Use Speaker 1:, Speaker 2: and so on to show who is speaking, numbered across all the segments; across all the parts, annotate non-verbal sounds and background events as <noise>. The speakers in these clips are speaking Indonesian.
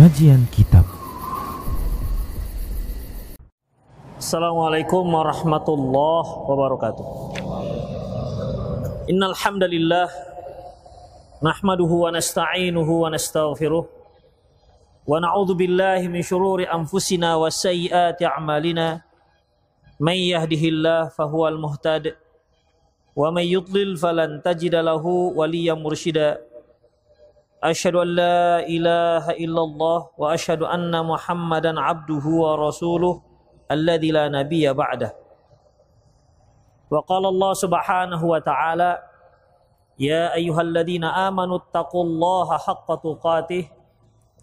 Speaker 1: Kajian Kitab
Speaker 2: Assalamualaikum warahmatullahi wabarakatuh. Innal hamdalillah nahmaduhu wa nasta'inuhu wa nastaghfiruh wa na'udzu billahi min shururi anfusina wa sayyiati a'malina. May yahdihillahu fahuwal muhtad wa may yudlil falan tajida lahu waliyyan mursyida. An la ilaha illallah wa asyhadu anna Muhammadan abduhu wa rasuluh. الذي لا نبي بعده وقال الله سبحانه وتعالى يا أيها الذين آمنوا اتقوا الله حق تقاته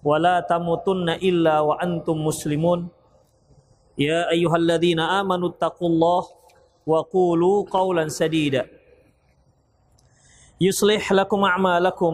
Speaker 2: ولا تموتن إلا وأنتم مسلمون يا أيها الذين آمنوا اتقوا الله وقولوا قولا سديدا يصلح لكم أعمالكم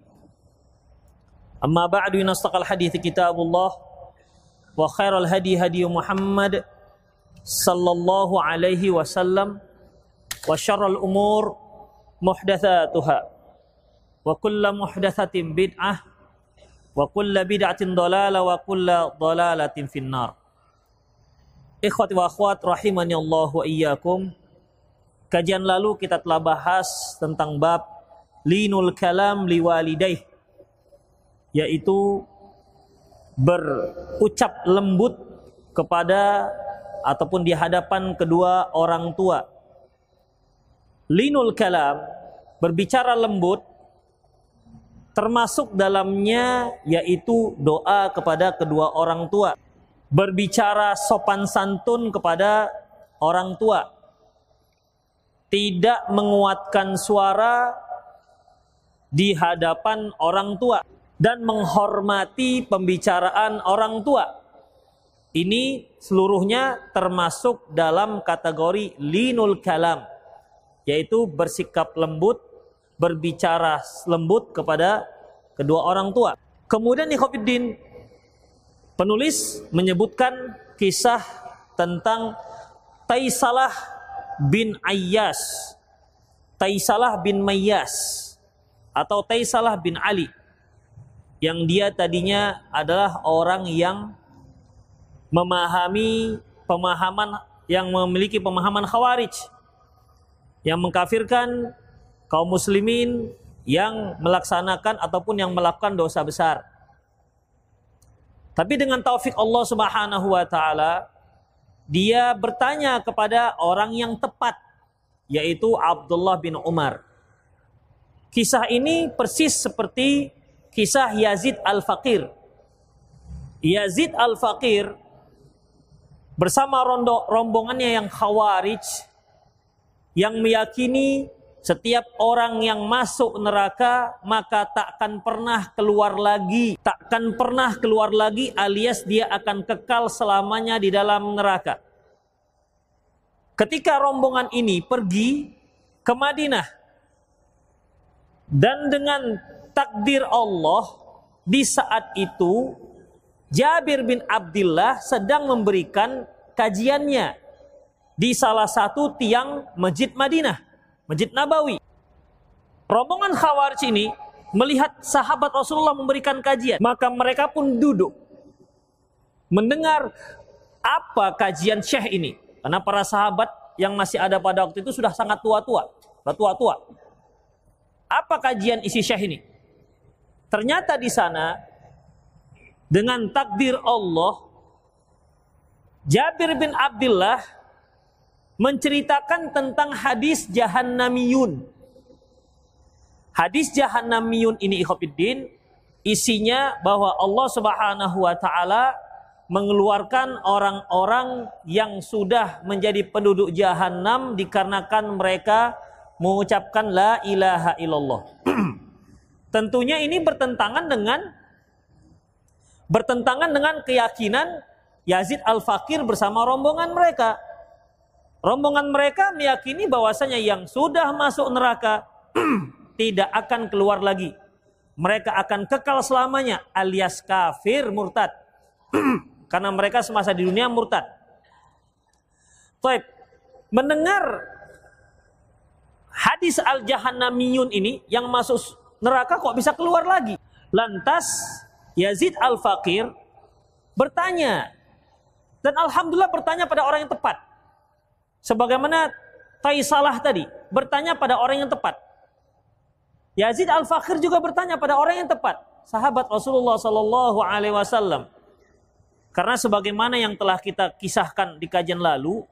Speaker 2: أما بعد إن أصدق الحديث كتاب الله وخير الهدي هدي محمد صلى الله عليه وسلم وشر الأمور محدثاتها وكل محدثة بدعة وكل بدعة ضلالة وكل ضلالة في النار Ikhwati wa akhwat rahimani Allah wa iyyakum. Kajian lalu kita telah bahas tentang bab linul kalam liwalidaih yaitu berucap lembut kepada ataupun di hadapan kedua orang tua. Linul kalam berbicara lembut termasuk dalamnya yaitu doa kepada kedua orang tua. Berbicara sopan santun kepada orang tua. Tidak menguatkan suara di hadapan orang tua dan menghormati pembicaraan orang tua. Ini seluruhnya termasuk dalam kategori linul kalam, yaitu bersikap lembut, berbicara lembut kepada kedua orang tua. Kemudian Ikhofiddin, penulis menyebutkan kisah tentang Taisalah bin Ayyas, Taisalah bin Mayyas, atau Taisalah bin Ali yang dia tadinya adalah orang yang memahami pemahaman yang memiliki pemahaman khawarij yang mengkafirkan kaum muslimin yang melaksanakan ataupun yang melakukan dosa besar. Tapi dengan taufik Allah Subhanahu wa taala dia bertanya kepada orang yang tepat yaitu Abdullah bin Umar. Kisah ini persis seperti kisah Yazid Al-Faqir. Yazid Al-Faqir bersama rondo, rombongannya yang khawarij yang meyakini setiap orang yang masuk neraka maka takkan pernah keluar lagi, takkan pernah keluar lagi alias dia akan kekal selamanya di dalam neraka. Ketika rombongan ini pergi ke Madinah dan dengan takdir Allah di saat itu Jabir bin Abdullah sedang memberikan kajiannya di salah satu tiang Masjid Madinah, Masjid Nabawi. Rombongan Khawarij ini melihat sahabat Rasulullah memberikan kajian, maka mereka pun duduk mendengar apa kajian Syekh ini. Karena para sahabat yang masih ada pada waktu itu sudah sangat tua-tua, tua-tua. Apa kajian isi Syekh ini? Ternyata di sana dengan takdir Allah Jabir bin Abdullah menceritakan tentang hadis Jahannamiyun. Hadis Jahannamiyun ini ikhwatiddin isinya bahwa Allah Subhanahu wa taala mengeluarkan orang-orang yang sudah menjadi penduduk jahanam dikarenakan mereka mengucapkan la ilaha illallah. <clears throat> Tentunya ini bertentangan dengan bertentangan dengan keyakinan Yazid Al-Fakir bersama rombongan mereka. Rombongan mereka meyakini bahwasanya yang sudah masuk neraka <clears throat> tidak akan keluar lagi. Mereka akan kekal selamanya alias kafir murtad. <clears throat> Karena mereka semasa di dunia murtad. Baik, mendengar hadis al-jahannamiyun ini yang masuk neraka kok bisa keluar lagi? Lantas Yazid al-Fakir bertanya dan alhamdulillah bertanya pada orang yang tepat. Sebagaimana Taisalah tadi bertanya pada orang yang tepat. Yazid al-Fakir juga bertanya pada orang yang tepat, sahabat Rasulullah sallallahu alaihi wasallam. Karena sebagaimana yang telah kita kisahkan di kajian lalu,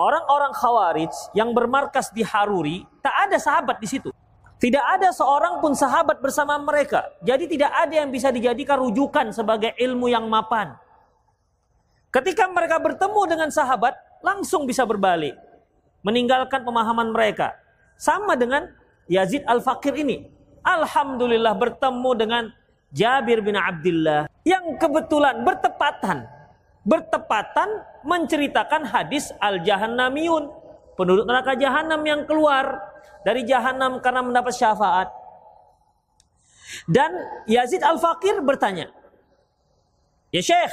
Speaker 2: orang-orang Khawarij yang bermarkas di Haruri, tak ada sahabat di situ. Tidak ada seorang pun sahabat bersama mereka. Jadi tidak ada yang bisa dijadikan rujukan sebagai ilmu yang mapan. Ketika mereka bertemu dengan sahabat, langsung bisa berbalik. Meninggalkan pemahaman mereka. Sama dengan Yazid Al-Fakir ini. Alhamdulillah bertemu dengan Jabir bin Abdullah. Yang kebetulan bertepatan. Bertepatan menceritakan hadis Al-Jahannamiyun. Penduduk neraka Jahannam yang keluar dari Jahannam karena mendapat syafaat. Dan Yazid Al-Fakir bertanya, Ya Syekh,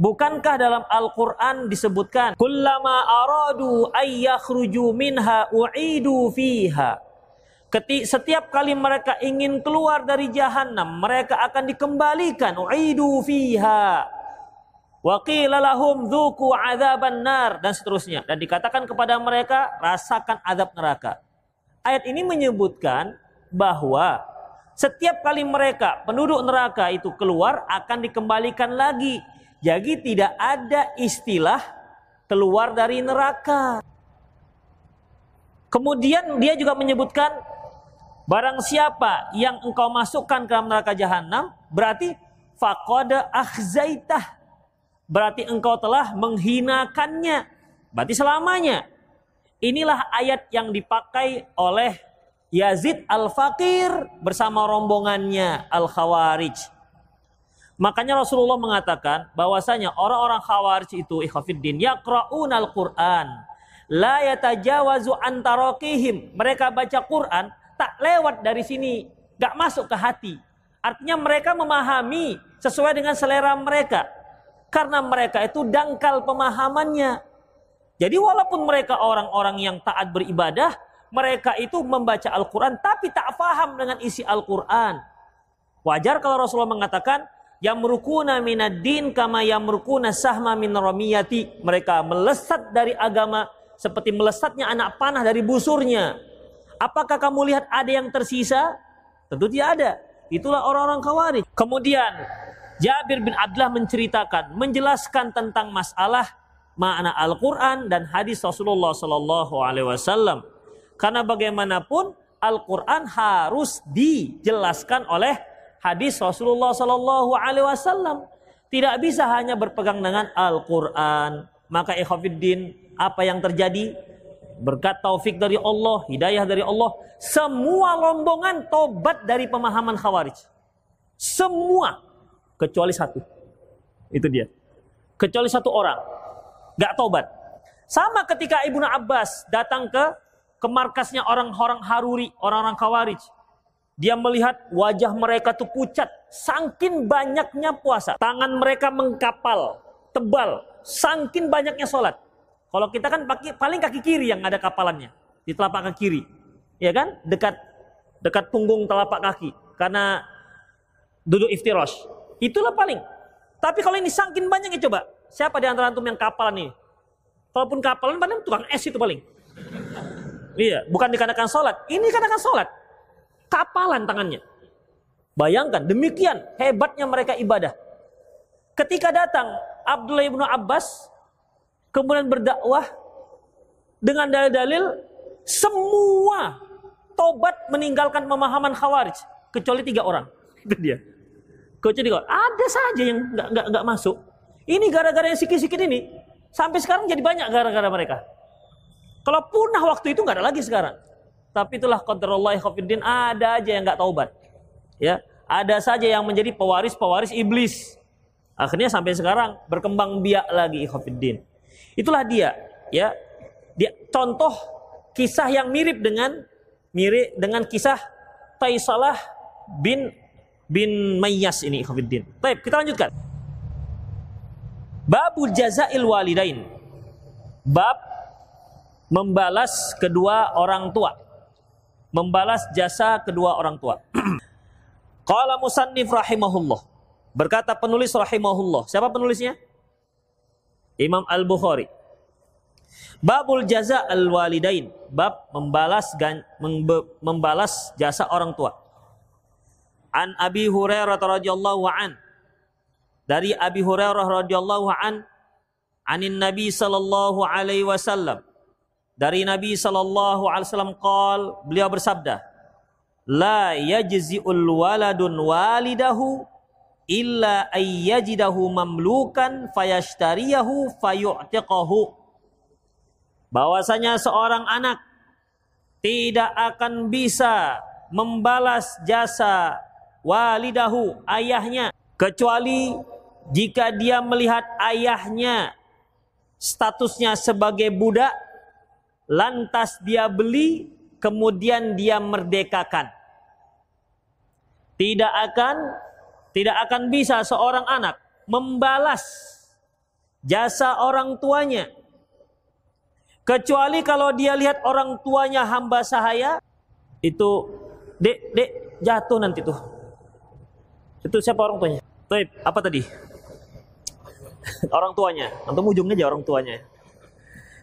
Speaker 2: Bukankah dalam Al-Quran disebutkan Kullama aradu ayyakhruju minha u'idu fiha Ketik, setiap kali mereka ingin keluar dari jahanam, mereka akan dikembalikan. U'idu fiha. Wa qila nar dan seterusnya dan dikatakan kepada mereka rasakan azab neraka. Ayat ini menyebutkan bahwa setiap kali mereka penduduk neraka itu keluar akan dikembalikan lagi jadi tidak ada istilah keluar dari neraka. Kemudian dia juga menyebutkan barang siapa yang engkau masukkan ke neraka jahanam berarti faqada akhzaitah. Berarti engkau telah menghinakannya. Berarti selamanya. Inilah ayat yang dipakai oleh Yazid Al-Fakir bersama rombongannya Al-Khawarij. Makanya Rasulullah mengatakan bahwasanya orang-orang Khawarij itu ikhwafiddin yaqra'un al-Qur'an la yatajawazu antarokihim. Mereka baca Quran tak lewat dari sini, gak masuk ke hati. Artinya mereka memahami sesuai dengan selera mereka. Karena mereka itu dangkal pemahamannya. Jadi walaupun mereka orang-orang yang taat beribadah, mereka itu membaca Al-Quran tapi tak faham dengan isi Al-Quran. Wajar kalau Rasulullah mengatakan, yamrukuna minad din kama yamrukuna sahma min ramiyati. Mereka melesat dari agama seperti melesatnya anak panah dari busurnya. Apakah kamu lihat ada yang tersisa? Tentu tidak ada. Itulah orang-orang khawarij. Kemudian Jabir bin Abdullah menceritakan, menjelaskan tentang masalah makna Al-Quran dan hadis Rasulullah Sallallahu Alaihi Wasallam. Karena bagaimanapun Al-Quran harus dijelaskan oleh hadis Rasulullah Sallallahu Alaihi Wasallam. Tidak bisa hanya berpegang dengan Al-Quran. Maka ikhwafiddin, apa yang terjadi? Berkat taufik dari Allah, hidayah dari Allah. Semua rombongan tobat dari pemahaman khawarij. Semua. Kecuali satu. Itu dia. Kecuali satu orang. Gak tobat. Sama ketika Ibnu Abbas datang ke ke markasnya orang-orang Haruri, orang-orang Khawarij. Dia melihat wajah mereka tuh pucat, sangkin banyaknya puasa. Tangan mereka mengkapal, tebal, sangkin banyaknya sholat. Kalau kita kan pakai paling kaki kiri yang ada kapalannya di telapak kaki kiri, ya kan? Dekat dekat punggung telapak kaki karena duduk iftirosh. Itulah paling. Tapi kalau ini sangkin banyaknya coba, siapa di antara antum yang kapalan ini? Kalaupun kapalan paling tukang es itu paling. Iya, bukan dikarenakan sholat. Ini dikarenakan sholat kapalan tangannya. Bayangkan, demikian hebatnya mereka ibadah. Ketika datang Abdullah ibnu Abbas, kemudian berdakwah dengan dalil-dalil semua tobat meninggalkan pemahaman khawarij kecuali tiga orang. Itu dia. Kecuali tiga orang. Ada saja yang nggak nggak masuk. Ini gara-gara yang sikit-sikit ini sampai sekarang jadi banyak gara-gara mereka. Kalau punah waktu itu nggak ada lagi sekarang. Tapi itulah qadarullah khafiddin ada aja yang nggak taubat. Ya, ada saja yang menjadi pewaris-pewaris iblis. Akhirnya sampai sekarang berkembang biak lagi ikhwatiddin. Itulah dia, ya. Dia contoh kisah yang mirip dengan mirip dengan kisah Taisalah bin bin Mayyas ini ikhwatiddin. Baik, kita lanjutkan. Babul jazail walidain. Bab membalas kedua orang tua. Membalas jasa kedua orang tua. <clears throat> Qala musannif rahimahullah. Berkata penulis rahimahullah. Siapa penulisnya? Imam Al-Bukhari. Babul jaza al-walidain. Bab membalas membalas jasa orang tua. An Abi Hurairah radhiyallahu an. Dari Abi Hurairah radhiyallahu an anin Nabi sallallahu alaihi wasallam. Dari Nabi sallallahu alaihi wasallam qol, beliau bersabda, "La yajzi'ul waladun walidahu illa ayyajidahu mamlukan fayashtariyahu fayu'tiqahu bahwasanya seorang anak tidak akan bisa membalas jasa walidahu ayahnya kecuali jika dia melihat ayahnya statusnya sebagai budak lantas dia beli kemudian dia merdekakan tidak akan tidak akan bisa seorang anak membalas jasa orang tuanya. Kecuali kalau dia lihat orang tuanya hamba sahaya, itu dek dek jatuh nanti tuh. Itu siapa orang tuanya? Taib, apa tadi? Orang tuanya. Antum ujungnya aja orang tuanya.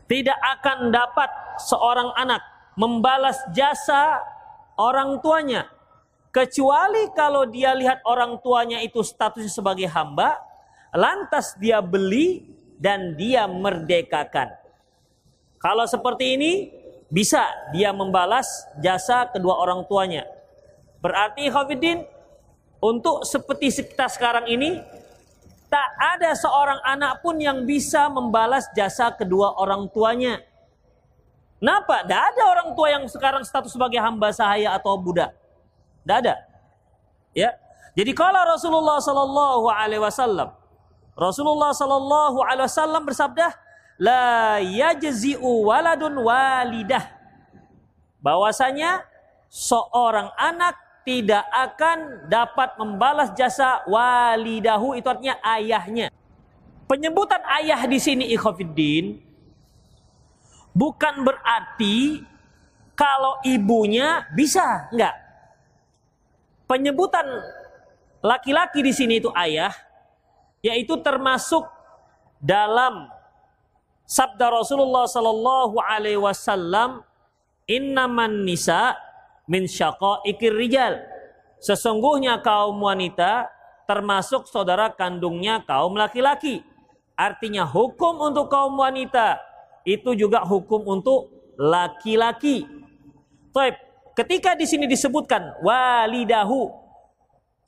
Speaker 2: Tidak akan dapat seorang anak membalas jasa orang tuanya Kecuali kalau dia lihat orang tuanya itu statusnya sebagai hamba, lantas dia beli dan dia merdekakan. Kalau seperti ini, bisa dia membalas jasa kedua orang tuanya. Berarti Khafidin, untuk seperti kita sekarang ini, tak ada seorang anak pun yang bisa membalas jasa kedua orang tuanya. Kenapa? Tidak ada orang tua yang sekarang status sebagai hamba sahaya atau budak. Tidak ada. Ya. Jadi kalau Rasulullah Sallallahu Alaihi Wasallam, Rasulullah Sallallahu Alaihi Wasallam bersabda, la yajzi'u waladun walidah. Bahwasanya seorang anak tidak akan dapat membalas jasa walidahu itu artinya ayahnya. Penyebutan ayah di sini ikhafiddin bukan berarti kalau ibunya bisa, enggak. Penyebutan laki-laki di sini itu ayah, yaitu termasuk dalam sabda Rasulullah Sallallahu Alaihi Wasallam, Innaman nisa min ikir rijal. Sesungguhnya kaum wanita termasuk saudara kandungnya kaum laki-laki. Artinya hukum untuk kaum wanita itu juga hukum untuk laki-laki. Taib. Ketika di sini disebutkan walidahu,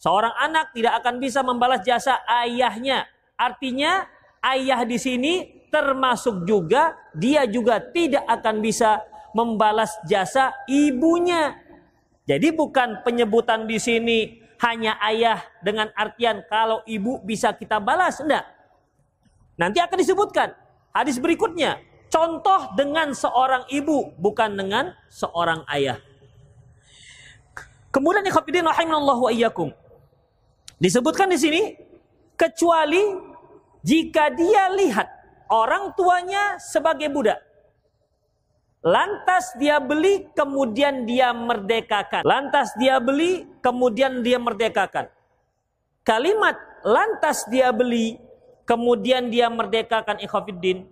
Speaker 2: seorang anak tidak akan bisa membalas jasa ayahnya. Artinya ayah di sini termasuk juga dia juga tidak akan bisa membalas jasa ibunya. Jadi bukan penyebutan di sini hanya ayah dengan artian kalau ibu bisa kita balas, enggak. Nanti akan disebutkan hadis berikutnya. Contoh dengan seorang ibu bukan dengan seorang ayah. Kemudian ikhwatiddin rahimanallahu wa iyyakum. Disebutkan di sini kecuali jika dia lihat orang tuanya sebagai budak. Lantas dia beli kemudian dia merdekakan. Lantas dia beli kemudian dia merdekakan. Kalimat lantas dia beli kemudian dia merdekakan ikhwafiddin.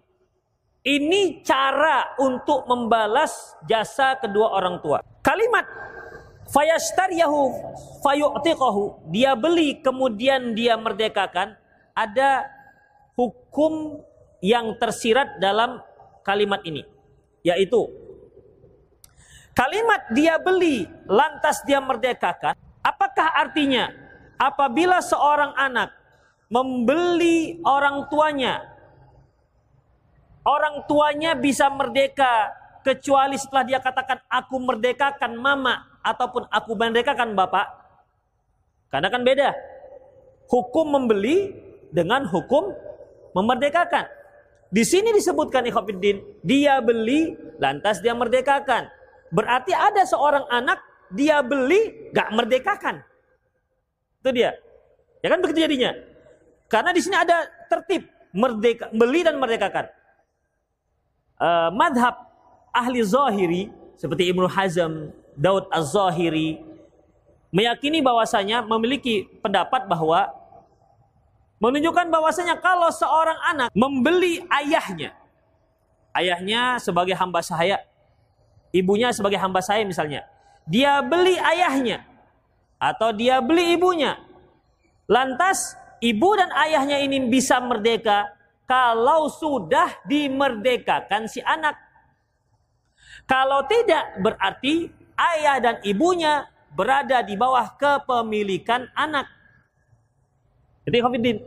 Speaker 2: Ini cara untuk membalas jasa kedua orang tua. Kalimat fayashtariyahu fayu'tiqahu dia beli kemudian dia merdekakan ada hukum yang tersirat dalam kalimat ini yaitu kalimat dia beli lantas dia merdekakan apakah artinya apabila seorang anak membeli orang tuanya orang tuanya bisa merdeka kecuali setelah dia katakan aku merdekakan mama ataupun aku merdekakan bapak. Karena kan beda. Hukum membeli dengan hukum memerdekakan. Di sini disebutkan ikhwatiddin, dia beli lantas dia merdekakan. Berarti ada seorang anak dia beli gak merdekakan. Itu dia. Ya kan begitu jadinya. Karena di sini ada tertib merdeka beli dan merdekakan. Uh, madhab ahli zahiri seperti Ibnu Hazm, Daud Az-Zahiri meyakini bahwasanya memiliki pendapat bahwa menunjukkan bahwasanya kalau seorang anak membeli ayahnya, ayahnya sebagai hamba sahaya, ibunya sebagai hamba saya misalnya, dia beli ayahnya atau dia beli ibunya, lantas ibu dan ayahnya ini bisa merdeka kalau sudah dimerdekakan si anak. Kalau tidak berarti ayah dan ibunya berada di bawah kepemilikan anak. Jadi Khafidin,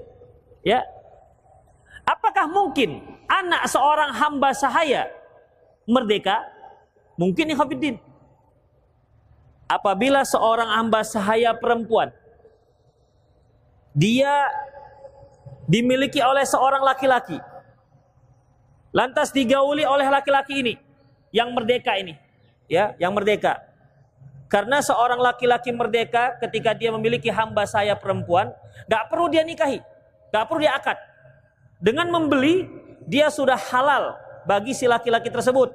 Speaker 2: ya. Apakah mungkin anak seorang hamba sahaya merdeka? Mungkin ya Khafidin. Apabila seorang hamba sahaya perempuan dia dimiliki oleh seorang laki-laki lantas digauli oleh laki-laki ini yang merdeka ini ya, yang merdeka. Karena seorang laki-laki merdeka ketika dia memiliki hamba saya perempuan, gak perlu dia nikahi, gak perlu dia akad. Dengan membeli, dia sudah halal bagi si laki-laki tersebut.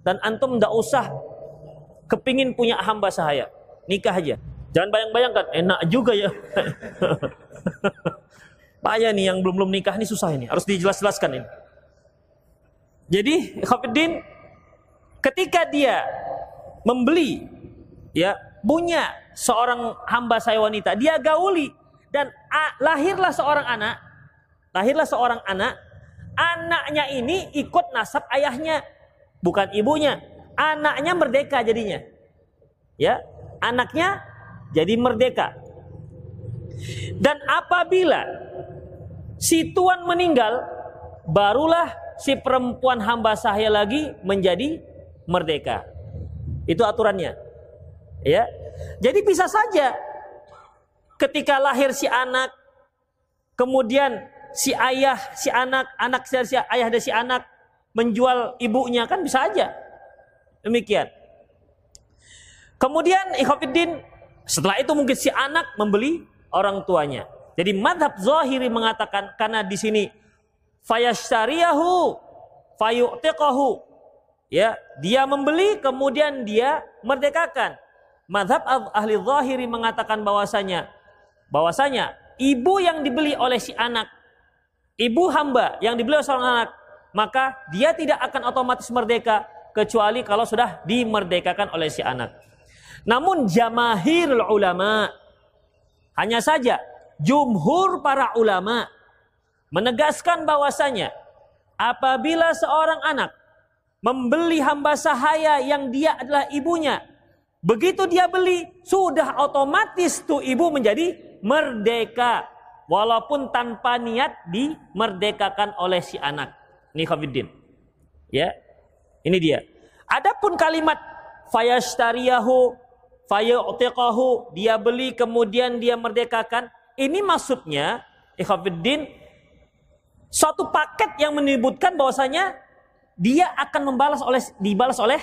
Speaker 2: Dan antum gak usah kepingin punya hamba saya, nikah aja. Jangan bayang-bayangkan, enak juga ya. <laughs> Payah nih yang belum-belum nikah ini susah ini, harus dijelas-jelaskan ini. Jadi, Khafiddin ketika dia membeli ya punya seorang hamba saya wanita. Dia gauli. Dan a, lahirlah seorang anak lahirlah seorang anak anaknya ini ikut nasab ayahnya bukan ibunya. Anaknya merdeka jadinya. Ya anaknya jadi merdeka. Dan apabila si tuan meninggal barulah si perempuan hamba sahaya lagi menjadi merdeka. Itu aturannya. Ya. Jadi bisa saja ketika lahir si anak kemudian si ayah, si anak, anak si ayah dan si anak menjual ibunya kan bisa aja. Demikian. Kemudian ikhwatiddin setelah itu mungkin si anak membeli orang tuanya. Jadi madhab zahiri mengatakan karena di sini fayashtariyahu fayu'tiqahu ya dia membeli kemudian dia merdekakan. Madhab ahli zahiri mengatakan bahwasanya bahwasanya ibu yang dibeli oleh si anak ibu hamba yang dibeli oleh seorang anak maka dia tidak akan otomatis merdeka kecuali kalau sudah dimerdekakan oleh si anak. Namun jamahirul ulama hanya saja jumhur para ulama menegaskan bahwasanya apabila seorang anak membeli hamba sahaya yang dia adalah ibunya. Begitu dia beli, sudah otomatis tuh ibu menjadi merdeka. Walaupun tanpa niat dimerdekakan oleh si anak. Ini Khafiddin. Ya, ini dia. Adapun kalimat fayashtariyahu fayu'tiqahu dia beli kemudian dia merdekakan ini maksudnya ikhwafiddin suatu paket yang menyebutkan bahwasanya dia akan membalas oleh dibalas oleh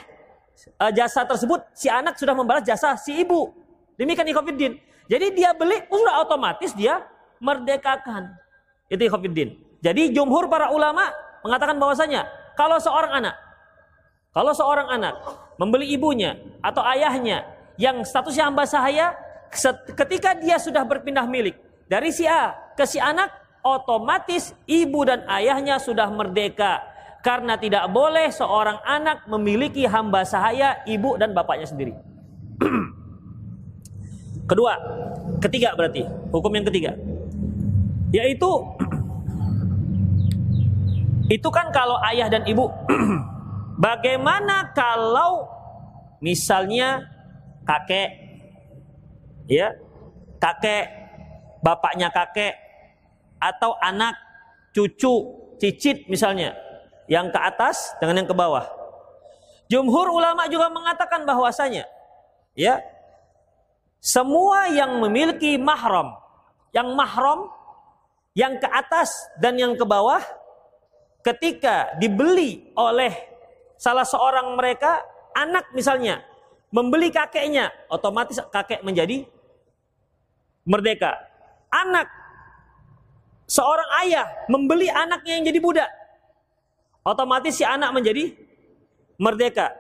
Speaker 2: uh, jasa tersebut si anak sudah membalas jasa si ibu. Demikian ikhwatiddin. Jadi dia beli sudah otomatis dia merdekakan. Itu ikhwatiddin. Jadi jumhur para ulama mengatakan bahwasanya kalau seorang anak kalau seorang anak membeli ibunya atau ayahnya yang statusnya hamba sahaya ketika dia sudah berpindah milik dari si A ke si anak otomatis ibu dan ayahnya sudah merdeka karena tidak boleh seorang anak memiliki hamba sahaya ibu dan bapaknya sendiri. <clears throat> Kedua, ketiga berarti hukum yang ketiga, yaitu <clears throat> itu kan kalau ayah dan ibu. <clears throat> Bagaimana kalau misalnya kakek, ya kakek, bapaknya kakek, atau anak, cucu, cicit misalnya, yang ke atas dengan yang ke bawah. Jumhur ulama juga mengatakan bahwasanya ya semua yang memiliki mahram, yang mahram yang ke atas dan yang ke bawah ketika dibeli oleh salah seorang mereka anak misalnya membeli kakeknya otomatis kakek menjadi merdeka anak seorang ayah membeli anaknya yang jadi budak otomatis si anak menjadi merdeka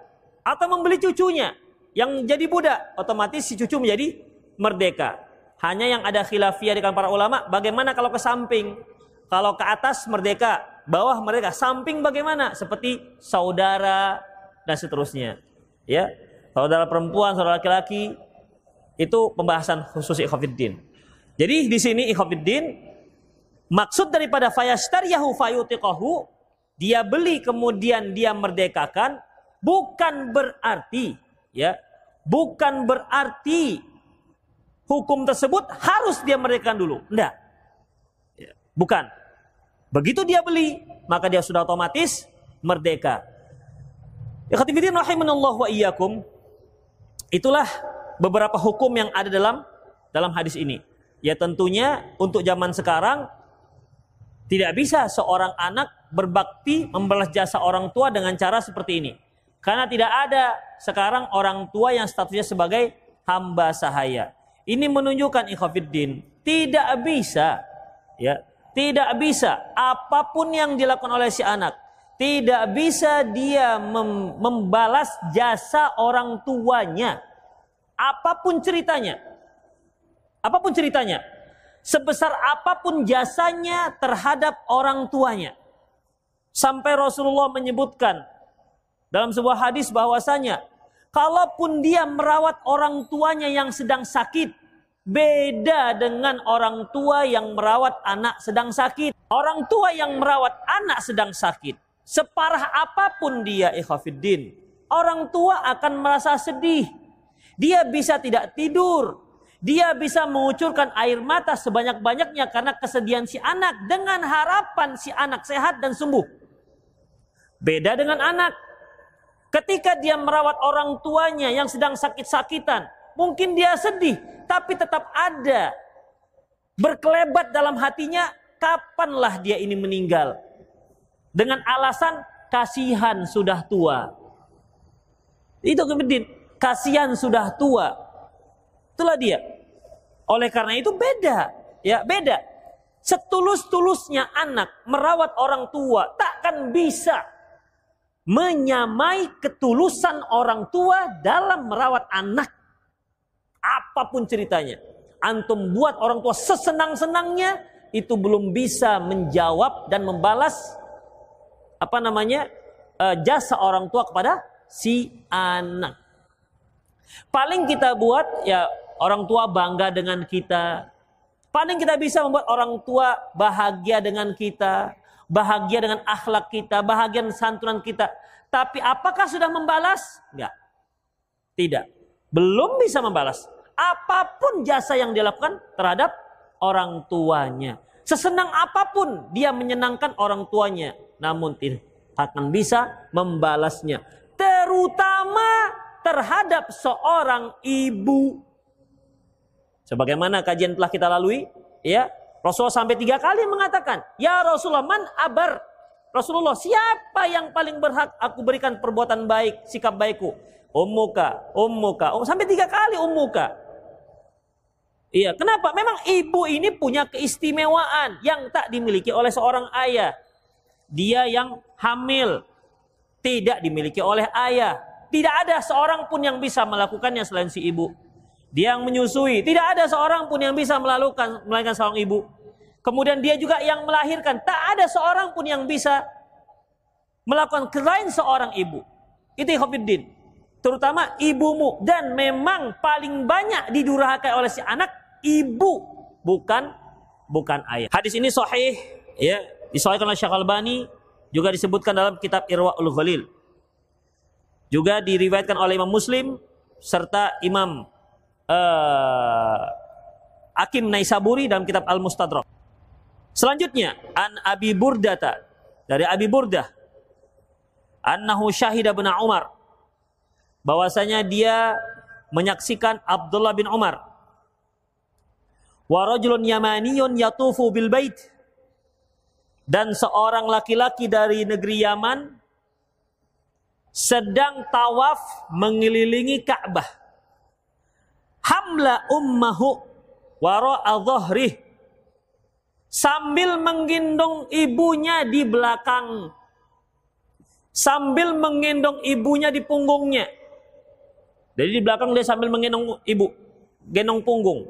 Speaker 2: atau membeli cucunya yang jadi budak otomatis si cucu menjadi merdeka hanya yang ada khilafiyah dengan para ulama bagaimana kalau ke samping kalau ke atas merdeka bawah mereka, samping bagaimana? Seperti saudara dan seterusnya. Ya, saudara perempuan, saudara laki-laki itu pembahasan khusus ikhwafiddin. Jadi di sini ikhwafiddin maksud daripada fayastariyahu fayutiqahu dia beli kemudian dia merdekakan bukan berarti ya bukan berarti hukum tersebut harus dia merdekakan dulu. Enggak. Ya, bukan. Begitu dia beli, maka dia sudah otomatis merdeka. Rahimanallah wa iyyakum. Itulah beberapa hukum yang ada dalam dalam hadis ini. Ya tentunya untuk zaman sekarang tidak bisa seorang anak berbakti membalas jasa orang tua dengan cara seperti ini. Karena tidak ada sekarang orang tua yang statusnya sebagai hamba sahaya. Ini menunjukkan ikhwafiddin tidak bisa ya tidak bisa apa pun yang dilakukan oleh si anak. Tidak bisa dia mem membalas jasa orang tuanya. Apa pun ceritanya. Apa pun ceritanya. Sebesar apa pun jasanya terhadap orang tuanya. Sampai Rasulullah menyebutkan dalam sebuah hadis bahwasanya kalaupun dia merawat orang tuanya yang sedang sakit Beda dengan orang tua yang merawat anak sedang sakit. Orang tua yang merawat anak sedang sakit. Separah apa pun dia ikhafiddin. Orang tua akan merasa sedih. Dia bisa tidak tidur. Dia bisa mengucurkan air mata sebanyak-banyaknya karena kesedihan si anak. Dengan harapan si anak sehat dan sembuh. Beda dengan anak. Ketika dia merawat orang tuanya yang sedang sakit-sakitan. Mungkin dia sedih tapi tetap ada berkelebat dalam hatinya kapanlah dia ini meninggal dengan alasan kasihan sudah tua itu kemudian kasihan sudah tua itulah dia oleh karena itu beda ya beda setulus-tulusnya anak merawat orang tua takkan bisa menyamai ketulusan orang tua dalam merawat anak apa pun ceritanya. Antum buat orang tua sesenang-senangnya itu belum bisa menjawab dan membalas apa namanya uh, jasa orang tua kepada si anak. Paling kita buat ya orang tua bangga dengan kita. Paling kita bisa membuat orang tua bahagia dengan kita, bahagia dengan akhlak kita, bahagia dengan santunan kita. Tapi apakah sudah membalas? Enggak. Tidak. Belum bisa membalas apa pun jasa yang dilakukan terhadap orang tuanya. Sesenang apa pun dia menyenangkan orang tuanya, namun tidak akan bisa membalasnya. Terutama terhadap seorang ibu. Sebagaimana kajian telah kita lalui, ya Rasulullah sampai tiga kali mengatakan, Ya Rasulullah, man abar. Rasulullah, siapa yang paling berhak aku berikan perbuatan baik, sikap baikku? Ummuka, ummuka, um, sampai tiga kali ummuka. Iya, kenapa? Memang ibu ini punya keistimewaan yang tak dimiliki oleh seorang ayah. Dia yang hamil tidak dimiliki oleh ayah. Tidak ada seorang pun yang bisa melakukannya selain si ibu. Dia yang menyusui, tidak ada seorang pun yang bisa melakukan melainkan seorang ibu. Kemudian dia juga yang melahirkan, tak ada seorang pun yang bisa melakukan selain seorang ibu. Itu Ikhwanuddin terutama ibumu dan memang paling banyak didurhakai oleh si anak ibu bukan bukan ayah. Hadis ini sahih ya disahihkan oleh Syekh Albani juga disebutkan dalam kitab Irwaul Ghalil. Juga diriwayatkan oleh Imam Muslim serta Imam uh, Hakim Naisaburi dalam kitab Al-Mustadrak. Selanjutnya an Abi Burdata. Dari Abi Burdah. Annahu syahida bin Umar. Bahwasanya dia menyaksikan Abdullah bin Umar. Wa rajulun yamaniyun yatufu bil bait. Dan seorang laki-laki dari negeri Yaman sedang tawaf mengelilingi Ka'bah. Hamla ummahu wara'a sambil menggendong ibunya di belakang sambil menggendong ibunya di punggungnya. Jadi di belakang dia sambil menggendong ibu, gendong punggung.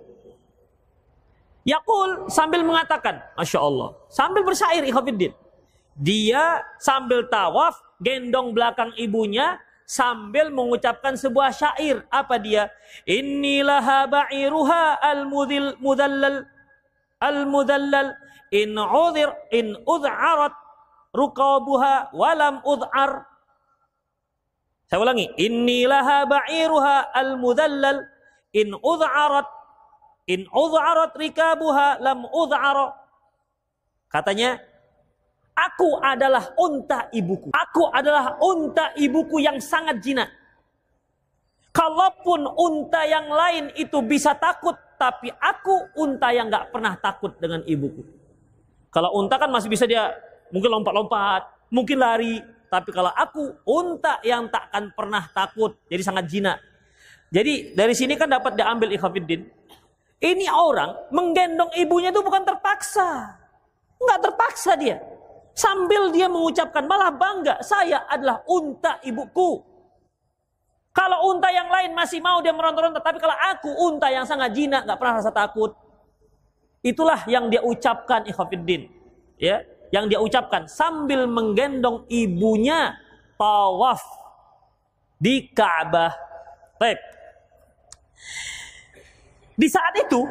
Speaker 2: Yakul sambil mengatakan, Masya Allah, sambil bersyair ikhwafiddin. Dia sambil tawaf, gendong belakang ibunya, sambil mengucapkan sebuah syair. Apa dia? Inilah ba'iruha al-mudallal al-mudallal in udhir in ud'arat ruqabuha walam ud'ar. Saya ulangi, inilah ba'iruha al-mudallal in ud'arat In udharat rikabuha lam udhara. Katanya, aku adalah unta ibuku. Aku adalah unta ibuku yang sangat jinak. Kalaupun unta yang lain itu bisa takut, tapi aku unta yang gak pernah takut dengan ibuku. Kalau unta kan masih bisa dia mungkin lompat-lompat, mungkin lari. Tapi kalau aku unta yang takkan pernah takut, jadi sangat jinak. Jadi dari sini kan dapat diambil ikhafidin. Ini orang menggendong ibunya itu bukan terpaksa. Enggak terpaksa dia. Sambil dia mengucapkan malah bangga, saya adalah unta ibuku. Kalau unta yang lain masih mau dia meronta-ronta, tapi kalau aku unta yang sangat jinak, nggak pernah rasa takut. Itulah yang dia ucapkan ikhwafiddin. Ya, yang dia ucapkan sambil menggendong ibunya tawaf di Ka'bah. Baik. Di saat itu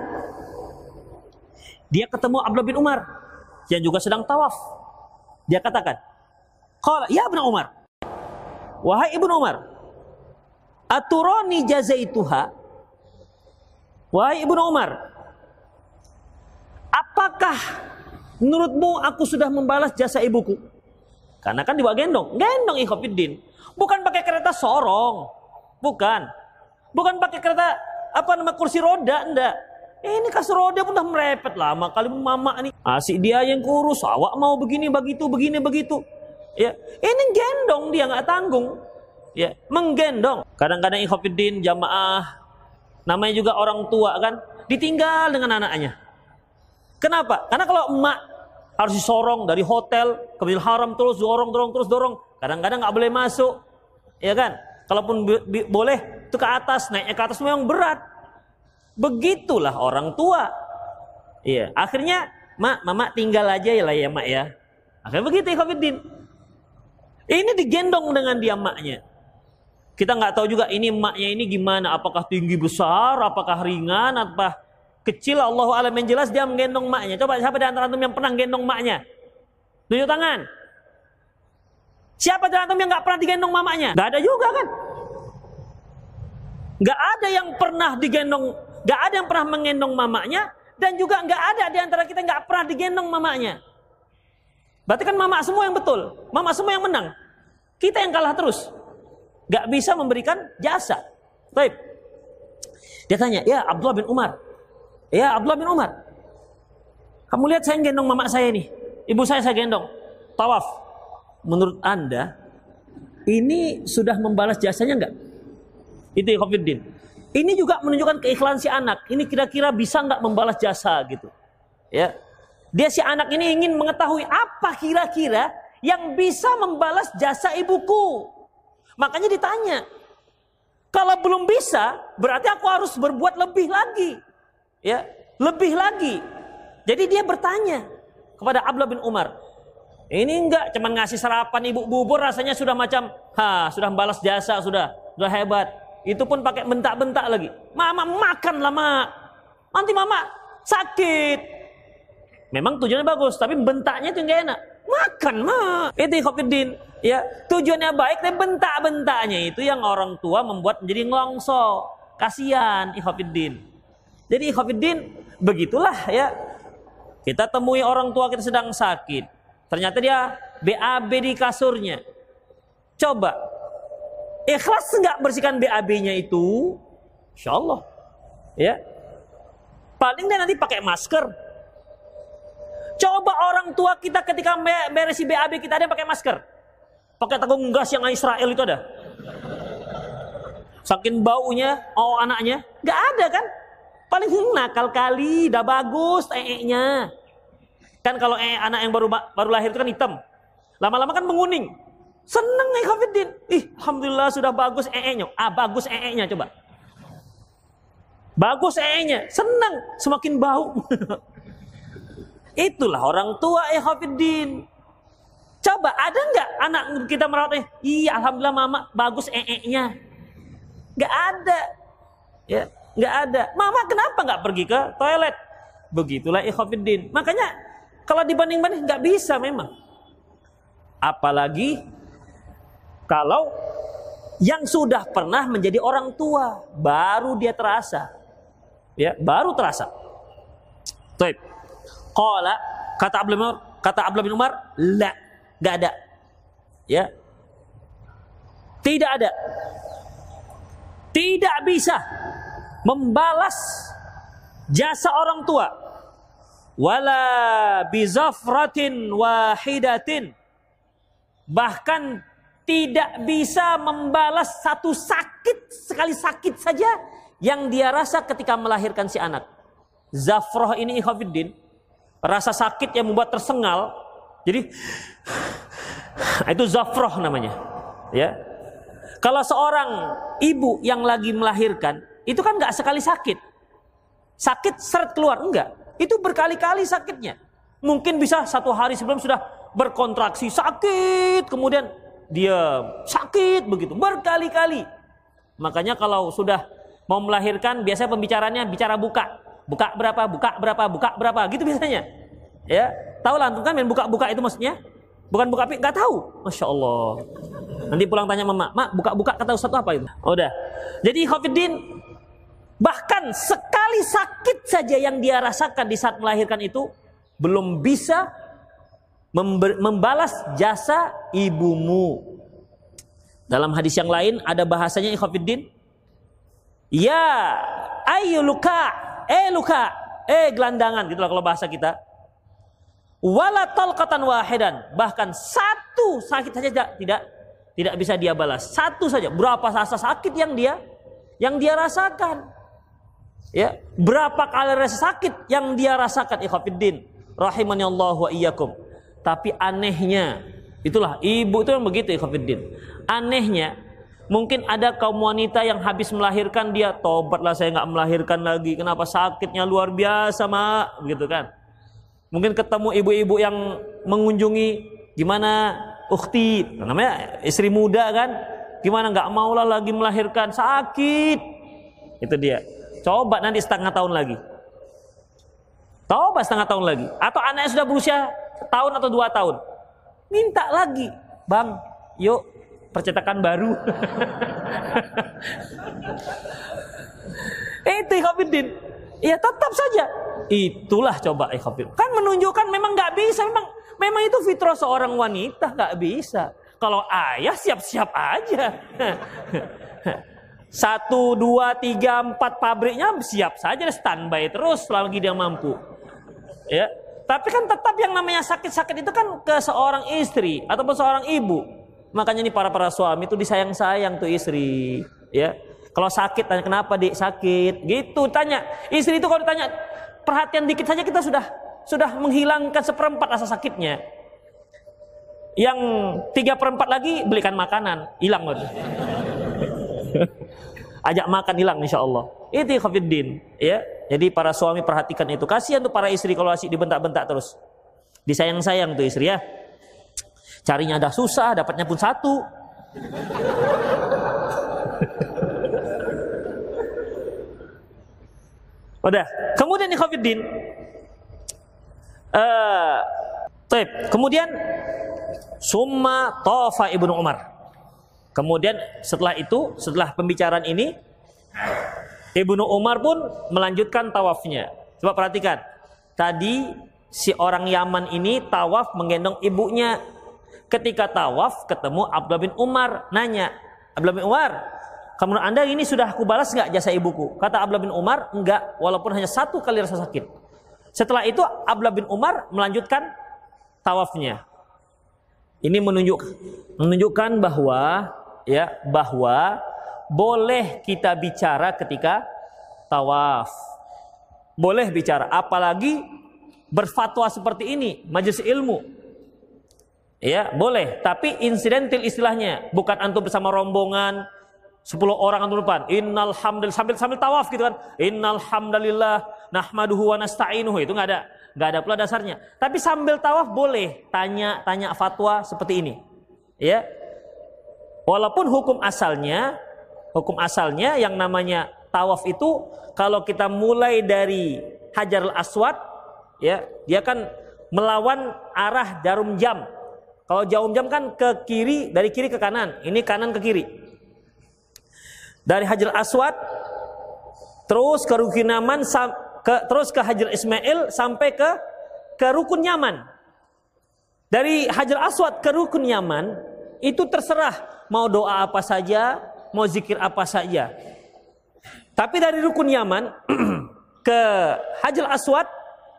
Speaker 2: dia ketemu Abdullah bin Umar yang juga sedang tawaf. Dia katakan, "Qala ya Ibnu Umar, wahai Ibnu Umar, aturani jazaituha?" Wahai Ibnu Umar, apakah menurutmu aku sudah membalas jasa ibuku? Karena kan dibawa gendong, gendong ikhwafiddin. Bukan pakai kereta sorong, bukan. Bukan pakai kereta apa nama kursi roda enggak eh, ini kasur roda pun udah merepet. Lama kali mama nih. Asik dia yang kurus. Awak mau begini begitu begini begitu. Ya. Ini gendong dia nggak tanggung. Ya menggendong. Kadang-kadang ikhafidin jamaah namanya juga orang tua kan ditinggal dengan anaknya. Kenapa? Karena kalau emak harus disorong dari hotel ke Haram terus dorong dorong terus dorong. Kadang-kadang nggak boleh masuk. Ya kan? Kalaupun boleh itu ke atas, naiknya ke atas memang berat. Begitulah orang tua. Iya, akhirnya mak, mama tinggal aja ya lah ya mak ya. Akhirnya begitu ya Khofiddin. Ini digendong dengan dia maknya. Kita nggak tahu juga ini maknya ini gimana, apakah tinggi besar, apakah ringan, apa kecil Allah alam yang jelas dia menggendong maknya. Coba siapa di antara antum yang pernah gendong maknya? Tunjuk tangan. Siapa di antum yang nggak pernah digendong mamanya? Gak ada juga kan? Gak ada yang pernah digendong, gak ada yang pernah mengendong mamanya, dan juga gak ada di antara kita gak pernah digendong mamanya. Berarti kan mama semua yang betul, mama semua yang menang. Kita yang kalah terus. Gak bisa memberikan jasa. Baik. Dia tanya, ya Abdullah bin Umar. Ya Abdullah bin Umar. Kamu lihat saya gendong mama saya ini. Ibu saya saya gendong. Tawaf. Menurut anda, ini sudah membalas jasanya enggak? Itu Ikhwanuddin. Ini juga menunjukkan keikhlasan si anak. Ini kira-kira bisa nggak membalas jasa gitu. Ya. Dia si anak ini ingin mengetahui apa kira-kira yang bisa membalas jasa ibuku. Makanya ditanya. Kalau belum bisa, berarti aku harus berbuat lebih lagi. Ya, lebih lagi. Jadi dia bertanya kepada Abdullah bin Umar. Ini enggak cuman ngasih sarapan ibu bubur rasanya sudah macam ha, sudah membalas jasa sudah, sudah hebat. Itu pun pakai bentak-bentak lagi. Mama makan lama. Nanti mama sakit. Memang tujuannya bagus, tapi bentaknya itu enggak enak. Makan, mak. Itu Khofiddin. Ya, tujuannya baik, tapi bentak-bentaknya itu yang orang tua membuat menjadi ngelongso. Kasihan Ikhofiddin. Jadi Ikhofiddin, begitulah ya. Kita temui orang tua kita sedang sakit. Ternyata dia BAB di kasurnya. Coba Ikhlas nggak bersihkan BAB-nya itu? Insya Allah. Ya. Paling nanti pakai masker. Coba orang tua kita ketika beres BAB kita ada pakai masker. Pakai tabung gas yang Israel itu ada. Saking baunya, oh anaknya, nggak ada kan? Paling nakal kali, dah bagus ee-nya. Kan kalau ee anak yang baru baru lahir itu kan hitam. Lama-lama kan menguning. Seneng nih Khafidin. Ih, alhamdulillah sudah bagus ee-nya. Ah, bagus ee-nya coba. Bagus ee-nya, seneng, semakin bau. <laughs> Itulah orang tua eh Khafidin. Coba ada nggak anak kita merawatnya? Iya, alhamdulillah mama bagus ee-nya. Gak ada. Ya, nggak ada. Mama kenapa nggak pergi ke toilet? Begitulah ikhwafiddin. Makanya kalau dibanding-banding nggak bisa memang. Apalagi kalau yang sudah pernah menjadi orang tua baru dia terasa. Ya, baru terasa. Baik. Qala kata Abdullah Umar, kata Abdullah bin Umar, la, nggak ada. Ya. Tidak ada tidak bisa membalas jasa orang tua wala bizafratin wahidatin bahkan tidak bisa membalas satu sakit sekali sakit saja yang dia rasa ketika melahirkan si anak zafrah ini ikhafiddin rasa sakit yang membuat tersengal jadi <sighs> itu zafrah namanya ya kalau seorang ibu yang lagi melahirkan, itu kan nggak sekali sakit. Sakit seret keluar, enggak. Itu berkali-kali sakitnya. Mungkin bisa satu hari sebelum sudah berkontraksi sakit, kemudian dia sakit begitu, berkali-kali. Makanya kalau sudah mau melahirkan, biasanya pembicaranya bicara buka. Buka berapa, buka berapa, buka berapa, gitu biasanya. Ya, tahu lah, kan main buka-buka itu maksudnya. Bukan buka pik, nggak tahu. Masya Allah. Nanti pulang tanya mama, mak buka-buka kata Ustaz apa itu? Oh, udah. Jadi Khafidin bahkan sekali sakit saja yang dia rasakan di saat melahirkan itu belum bisa membalas jasa ibumu. Dalam hadis yang lain ada bahasanya Khafidin. Ya, ayo luka, eh luka, eh gelandangan gitulah kalau bahasa kita. Wala talqatan wahidan, bahkan satu sakit saja tidak tidak bisa dia balas. Satu saja. Berapa rasa sakit yang dia yang dia rasakan? Ya, berapa kali rasa sakit yang dia rasakan ikhwatiddin rahimani Allah wa iyyakum. Tapi anehnya, itulah ibu itu yang begitu ikhwatiddin. Anehnya, mungkin ada kaum wanita yang habis melahirkan dia tobatlah saya nggak melahirkan lagi. Kenapa sakitnya luar biasa, Mak? Gitu kan. Mungkin ketemu ibu-ibu yang mengunjungi gimana ukhti, namanya istri muda kan, gimana nggak mau lah lagi melahirkan sakit, itu dia. Coba nanti setengah tahun lagi. Coba setengah tahun lagi. Atau anaknya sudah berusia tahun atau dua tahun. Minta lagi. Bang, yuk percetakan baru. <laughs> itu Ikhwanuddin. Ya tetap saja. Itulah coba Ikhwanuddin. Kan menunjukkan memang nggak bisa. Memang Memang itu fitrah seorang wanita nggak bisa. Kalau ayah siap-siap aja. <laughs> Satu, dua, tiga, empat pabriknya siap saja standby terus selagi dia mampu. Ya, tapi kan tetap yang namanya sakit-sakit itu kan ke seorang istri ataupun seorang ibu. Makanya nih para para suami itu disayang-sayang tuh istri. Ya, kalau sakit tanya kenapa dik sakit, gitu tanya. Istri itu kalau ditanya perhatian dikit saja kita sudah sudah menghilangkan seperempat rasa sakitnya. Yang tiga perempat lagi belikan makanan, hilang Ajak makan hilang insya Allah. Itu khafiddin. Ya. Jadi para suami perhatikan itu. Kasihan tuh para istri kalau asik dibentak-bentak terus. Disayang-sayang tuh istri ya. Carinya dah susah, dapatnya pun satu. Udah. Kemudian nih Khafiddin Uh, Kemudian summa tofa ibnu Umar. Kemudian setelah itu, setelah pembicaraan ini, ibnu Umar pun melanjutkan tawafnya. Coba perhatikan. Tadi si orang Yaman ini tawaf menggendong ibunya. Ketika tawaf ketemu Abdullah bin Umar nanya, Abdullah bin Umar, kamu anda ini sudah aku balas nggak jasa ibuku? Kata Abdullah bin Umar, enggak, walaupun hanya satu kali rasa sakit. Setelah itu Abdullah bin Umar melanjutkan tawafnya. Ini menunjuk menunjukkan bahwa ya bahwa boleh kita bicara ketika tawaf. Boleh bicara apalagi berfatwa seperti ini majelis ilmu. Ya, boleh, tapi insidental istilahnya, bukan antum bersama rombongan 10 orang antum depan. Innal hamdal sambil sambil tawaf gitu kan. Innal hamdalillah nahmaduhu wa nasta'inuhu itu nggak ada nggak ada pula dasarnya. Tapi sambil tawaf boleh tanya tanya fatwa seperti ini. Ya. Walaupun hukum asalnya hukum asalnya yang namanya tawaf itu kalau kita mulai dari Hajar Aswad ya, dia kan melawan arah jarum jam. Kalau jarum jam kan ke kiri, dari kiri ke kanan. Ini kanan ke kiri. Dari Hajar Aswad terus ke Rukinaman ke terus ke Hajar Ismail sampai ke ke Rukun Yaman. Dari Hajar Aswad ke Rukun Yaman itu terserah mau doa apa saja, mau zikir apa saja. Tapi dari Rukun Yaman <clears throat> ke Hajar Aswad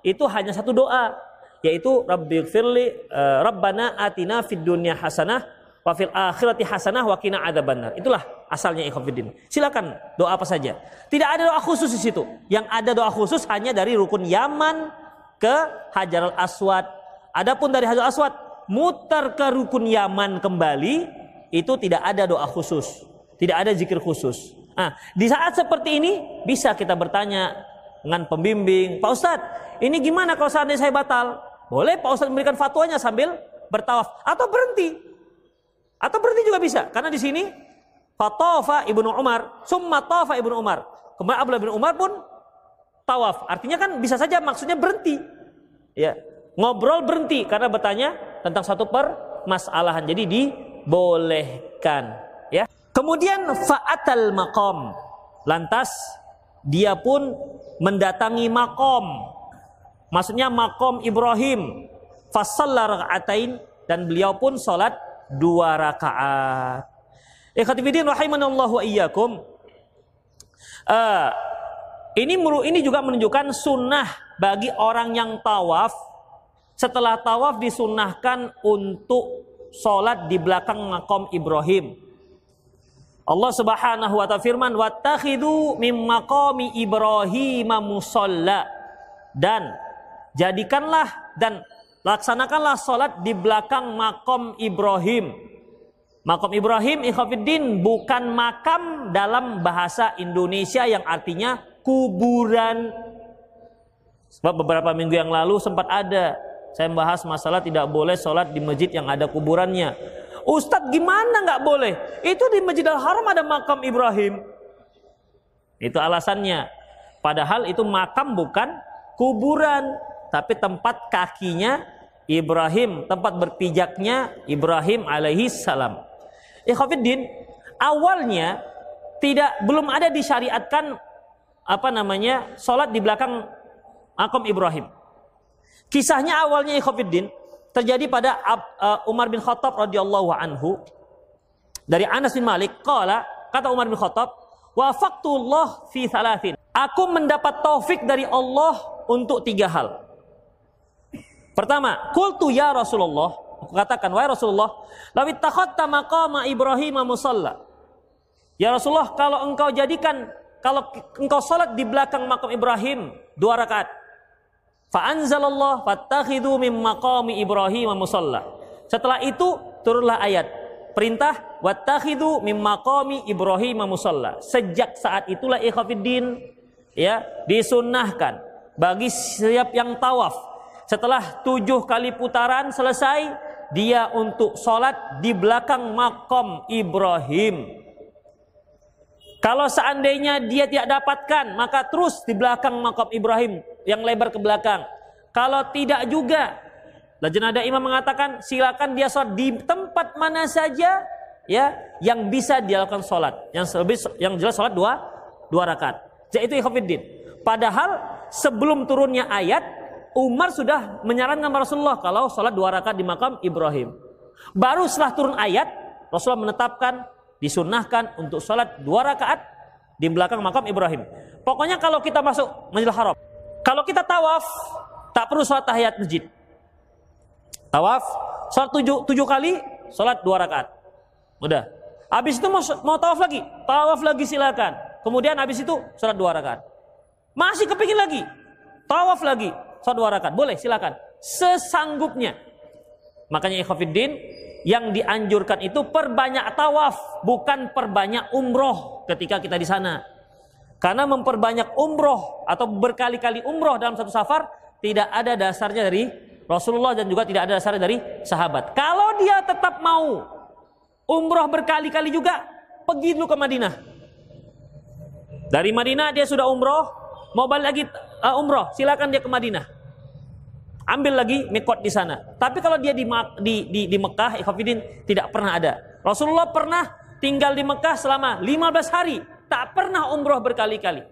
Speaker 2: itu hanya satu doa yaitu Rabbil firli uh, Rabbana atina fid dunya hasanah wa fil akhirati hasanah wa qina adzabannar. Itulah asalnya ikhwatiddin. Silakan doa apa saja. Tidak ada doa khusus di situ. Yang ada doa khusus hanya dari rukun Yaman ke Hajar Aswad. Adapun dari Hajar Aswad mutar ke rukun Yaman kembali itu tidak ada doa khusus. Tidak ada zikir khusus. Nah, di saat seperti ini bisa kita bertanya dengan pembimbing, Pak Ustadz, ini gimana kalau seandainya saya batal? Boleh Pak Ustadz memberikan fatwanya sambil bertawaf atau berhenti atau berhenti juga bisa. Karena di sini Fatofa ibnu Umar, summa tafa ibnu Umar. Kemudian Abdullah bin Umar pun tawaf. Artinya kan bisa saja maksudnya berhenti. Ya, ngobrol berhenti karena bertanya tentang satu permasalahan. Jadi dibolehkan. Ya. Kemudian fa'atal makom. Lantas dia pun mendatangi makom. Maksudnya makom Ibrahim. Fasalla rakaatain dan beliau pun sholat dua rakaat. Ikhwatifidin rahimanallahu wa iyyakum. Uh, ini ini juga menunjukkan sunnah bagi orang yang tawaf setelah tawaf disunnahkan untuk sholat di belakang makom Ibrahim. Allah Subhanahu wa taala firman wattakhidu mim maqami Ibrahim musalla dan jadikanlah dan Laksanakanlah sholat di belakang makom Ibrahim. Makom Ibrahim ikhafiddin bukan makam dalam bahasa Indonesia yang artinya kuburan. Sebab beberapa minggu yang lalu sempat ada saya membahas masalah tidak boleh sholat di masjid yang ada kuburannya. Ustadz gimana nggak boleh? Itu di Masjidil Haram ada makam Ibrahim. Itu alasannya. Padahal itu makam bukan kuburan, tapi tempat kakinya Ibrahim, tempat berpijaknya Ibrahim alaihi salam. Ikhwafiddin, awalnya tidak belum ada disyariatkan apa namanya sholat di belakang makom Ibrahim. Kisahnya awalnya Ikhwafiddin terjadi pada uh, Umar bin Khattab radhiyallahu anhu dari Anas bin Malik kala kata Umar bin Khattab wafaqtullah fi thalathin aku mendapat taufik dari Allah untuk tiga hal Pertama, kultu ya Rasulullah. Aku katakan, wahai Rasulullah, lawit takhatta maqama Ibrahim musalla. Ya Rasulullah, kalau engkau jadikan kalau engkau salat di belakang makam Ibrahim dua rakaat. Fa Ibrahim musalla. Setelah itu turunlah ayat perintah wattakhidhu mim maqami Ibrahim musalla. Sejak saat itulah ikhwatiddin ya disunnahkan bagi setiap yang tawaf setelah tujuh kali putaran selesai, dia untuk sholat di belakang makom Ibrahim. Kalau seandainya dia tidak dapatkan, maka terus di belakang makom Ibrahim yang lebar ke belakang. Kalau tidak juga, Lajnah Imam mengatakan silakan dia sholat di tempat mana saja ya yang bisa dilakukan sholat. Yang lebih yang jelas sholat dua dua rakaat. Jadi itu ikhafidin. Padahal sebelum turunnya ayat Umar sudah menyarankan Rasulullah kalau sholat dua rakaat di makam Ibrahim. Baru setelah turun ayat, Rasulullah menetapkan disunahkan untuk sholat dua rakaat di belakang makam Ibrahim. Pokoknya kalau kita masuk Masjidil Haram, kalau kita tawaf, tak perlu sholat tahiyat masjid. Tawaf, sholat tujuh, tujuh kali, sholat dua rakaat. Udah. Habis itu mau, mau tawaf lagi, tawaf lagi silakan. Kemudian habis itu sholat dua rakaat. Masih kepingin lagi, tawaf lagi, sholat dua rakaat. Boleh, silakan. Sesanggupnya. Makanya ikhwafiddin, yang dianjurkan itu perbanyak tawaf, bukan perbanyak umroh ketika kita di sana. Karena memperbanyak umroh atau berkali-kali umroh dalam satu safar tidak ada dasarnya dari Rasulullah dan juga tidak ada dasarnya dari sahabat. Kalau dia tetap mau umroh berkali-kali juga, pergi dulu ke Madinah. Dari Madinah dia sudah umroh, mau balik lagi uh, umroh, silakan dia ke Madinah. Ambil lagi mikot di sana. Tapi kalau dia di di di, di Mekah, ikhafidin tidak pernah ada. Rasulullah pernah tinggal di Mekah selama 15 hari, tak pernah umroh berkali-kali.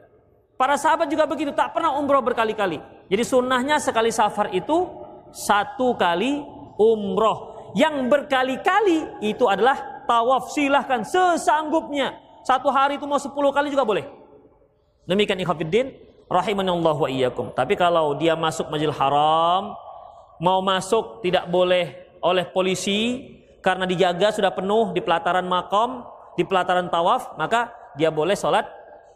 Speaker 2: Para sahabat juga begitu, tak pernah umroh berkali-kali. Jadi sunnahnya sekali safar itu satu kali umroh. Yang berkali-kali itu adalah tawaf. Silahkan sesanggupnya. Satu hari itu mau sepuluh kali juga boleh. Demikian ikhwafiddin. Rahimanallah wa iyyakum. Tapi kalau dia masuk majil haram. Mau masuk tidak boleh oleh polisi. Karena dijaga sudah penuh di pelataran makom. Di pelataran tawaf. Maka dia boleh sholat.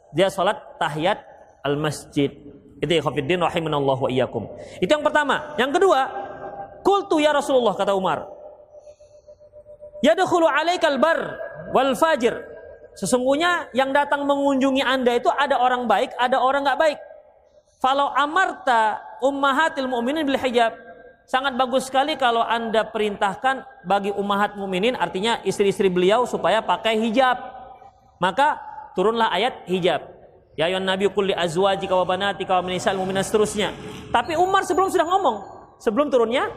Speaker 2: Dia sholat tahiyat al-masjid. Itu ya khafiddin rahimanallahu wa iyyakum. Itu yang pertama. Yang kedua, kultu ya Rasulullah kata Umar. Yadkhulu alaikal bar wal fajir. Sesungguhnya yang datang mengunjungi Anda itu ada orang baik, ada orang nggak baik. Kalau amarta ummahatil mu'minin bil hijab. Sangat bagus sekali kalau Anda perintahkan bagi ummahat muminin artinya istri-istri beliau supaya pakai hijab. Maka turunlah ayat hijab. Ya ayuhan nabi kulli azwajika wa banatika wa minisal mu'minin seterusnya. Tapi Umar sebelum sudah ngomong, sebelum turunnya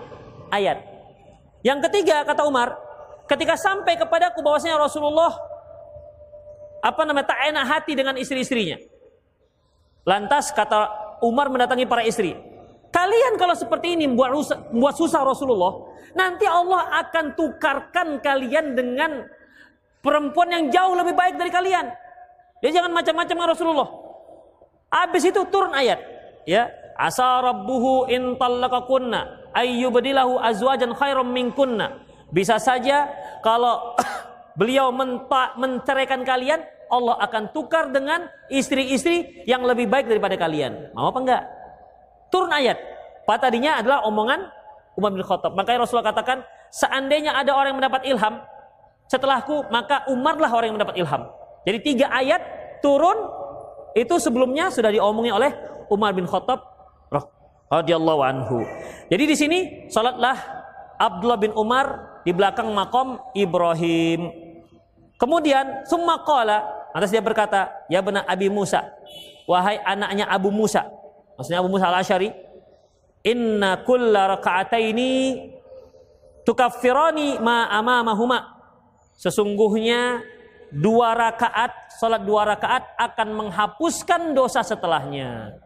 Speaker 2: ayat. Yang ketiga kata Umar, ketika sampai kepadaku bahwasanya Rasulullah apa namanya tak enak hati dengan istri-istrinya. Lantas kata Umar mendatangi para istri. Kalian kalau seperti ini membuat, rusak, membuat susah Rasulullah, nanti Allah akan tukarkan kalian dengan perempuan yang jauh lebih baik dari kalian. Ya jangan macam-macam dengan Rasulullah. Habis itu turun ayat, ya. Asa rabbuhu in tallaqakunna ayyubdilahu azwajan khairam minkunna. Bisa saja kalau <coughs> beliau menceraikan kalian, Allah akan tukar dengan istri-istri yang lebih baik daripada kalian. Mau apa enggak? Turun ayat. Pak tadinya adalah omongan Umar bin Khattab. Makanya Rasulullah katakan, seandainya ada orang yang mendapat ilham, setelahku, maka Umarlah orang yang mendapat ilham. Jadi tiga ayat turun itu sebelumnya sudah diomongin oleh Umar bin Khattab radhiyallahu anhu. Jadi di sini salatlah Abdullah bin Umar di belakang makom Ibrahim. Kemudian summa qala, atas dia berkata, "Ya benar Abi Musa, wahai anaknya Abu Musa." Maksudnya Abu Musa Al-Asy'ari, "Inna kulla raka'ataini tukaffirani ma amamahuma." Sesungguhnya dua rakaat, salat dua rakaat akan menghapuskan dosa setelahnya.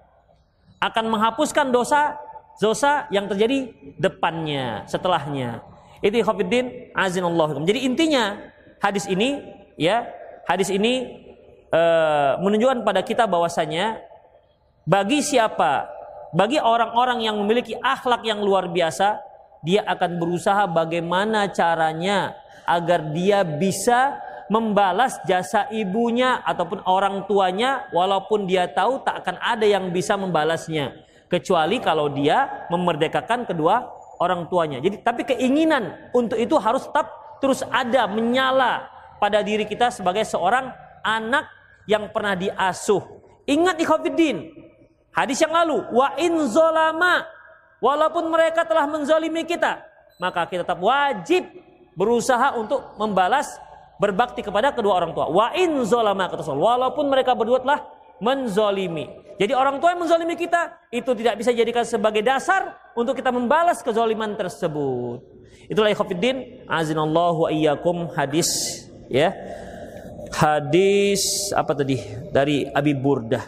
Speaker 2: Akan menghapuskan dosa dosa yang terjadi depannya, setelahnya. Itu Khafiddin azinallahu. Jadi intinya hadis ini ya, hadis ini e, menunjukkan pada kita bahwasanya bagi siapa, bagi orang-orang yang memiliki akhlak yang luar biasa, dia akan berusaha bagaimana caranya agar dia bisa membalas jasa ibunya ataupun orang tuanya walaupun dia tahu tak akan ada yang bisa membalasnya kecuali kalau dia memerdekakan kedua orang tuanya. Jadi tapi keinginan untuk itu harus tetap terus ada menyala pada diri kita sebagai seorang anak yang pernah diasuh. Ingat ikhwatiddin hadis yang lalu wa in zolama walaupun mereka telah menzalimi kita maka kita tetap wajib berusaha untuk membalas berbakti kepada kedua orang tua. Wa in zolama kata Walaupun mereka berdua telah menzolimi. Jadi orang tua yang menzolimi kita itu tidak bisa dijadikan sebagai dasar untuk kita membalas kezoliman tersebut. Itulah ikhwatiddin azinallahu iyyakum hadis ya. Hadis apa tadi? Dari Abi Burdah.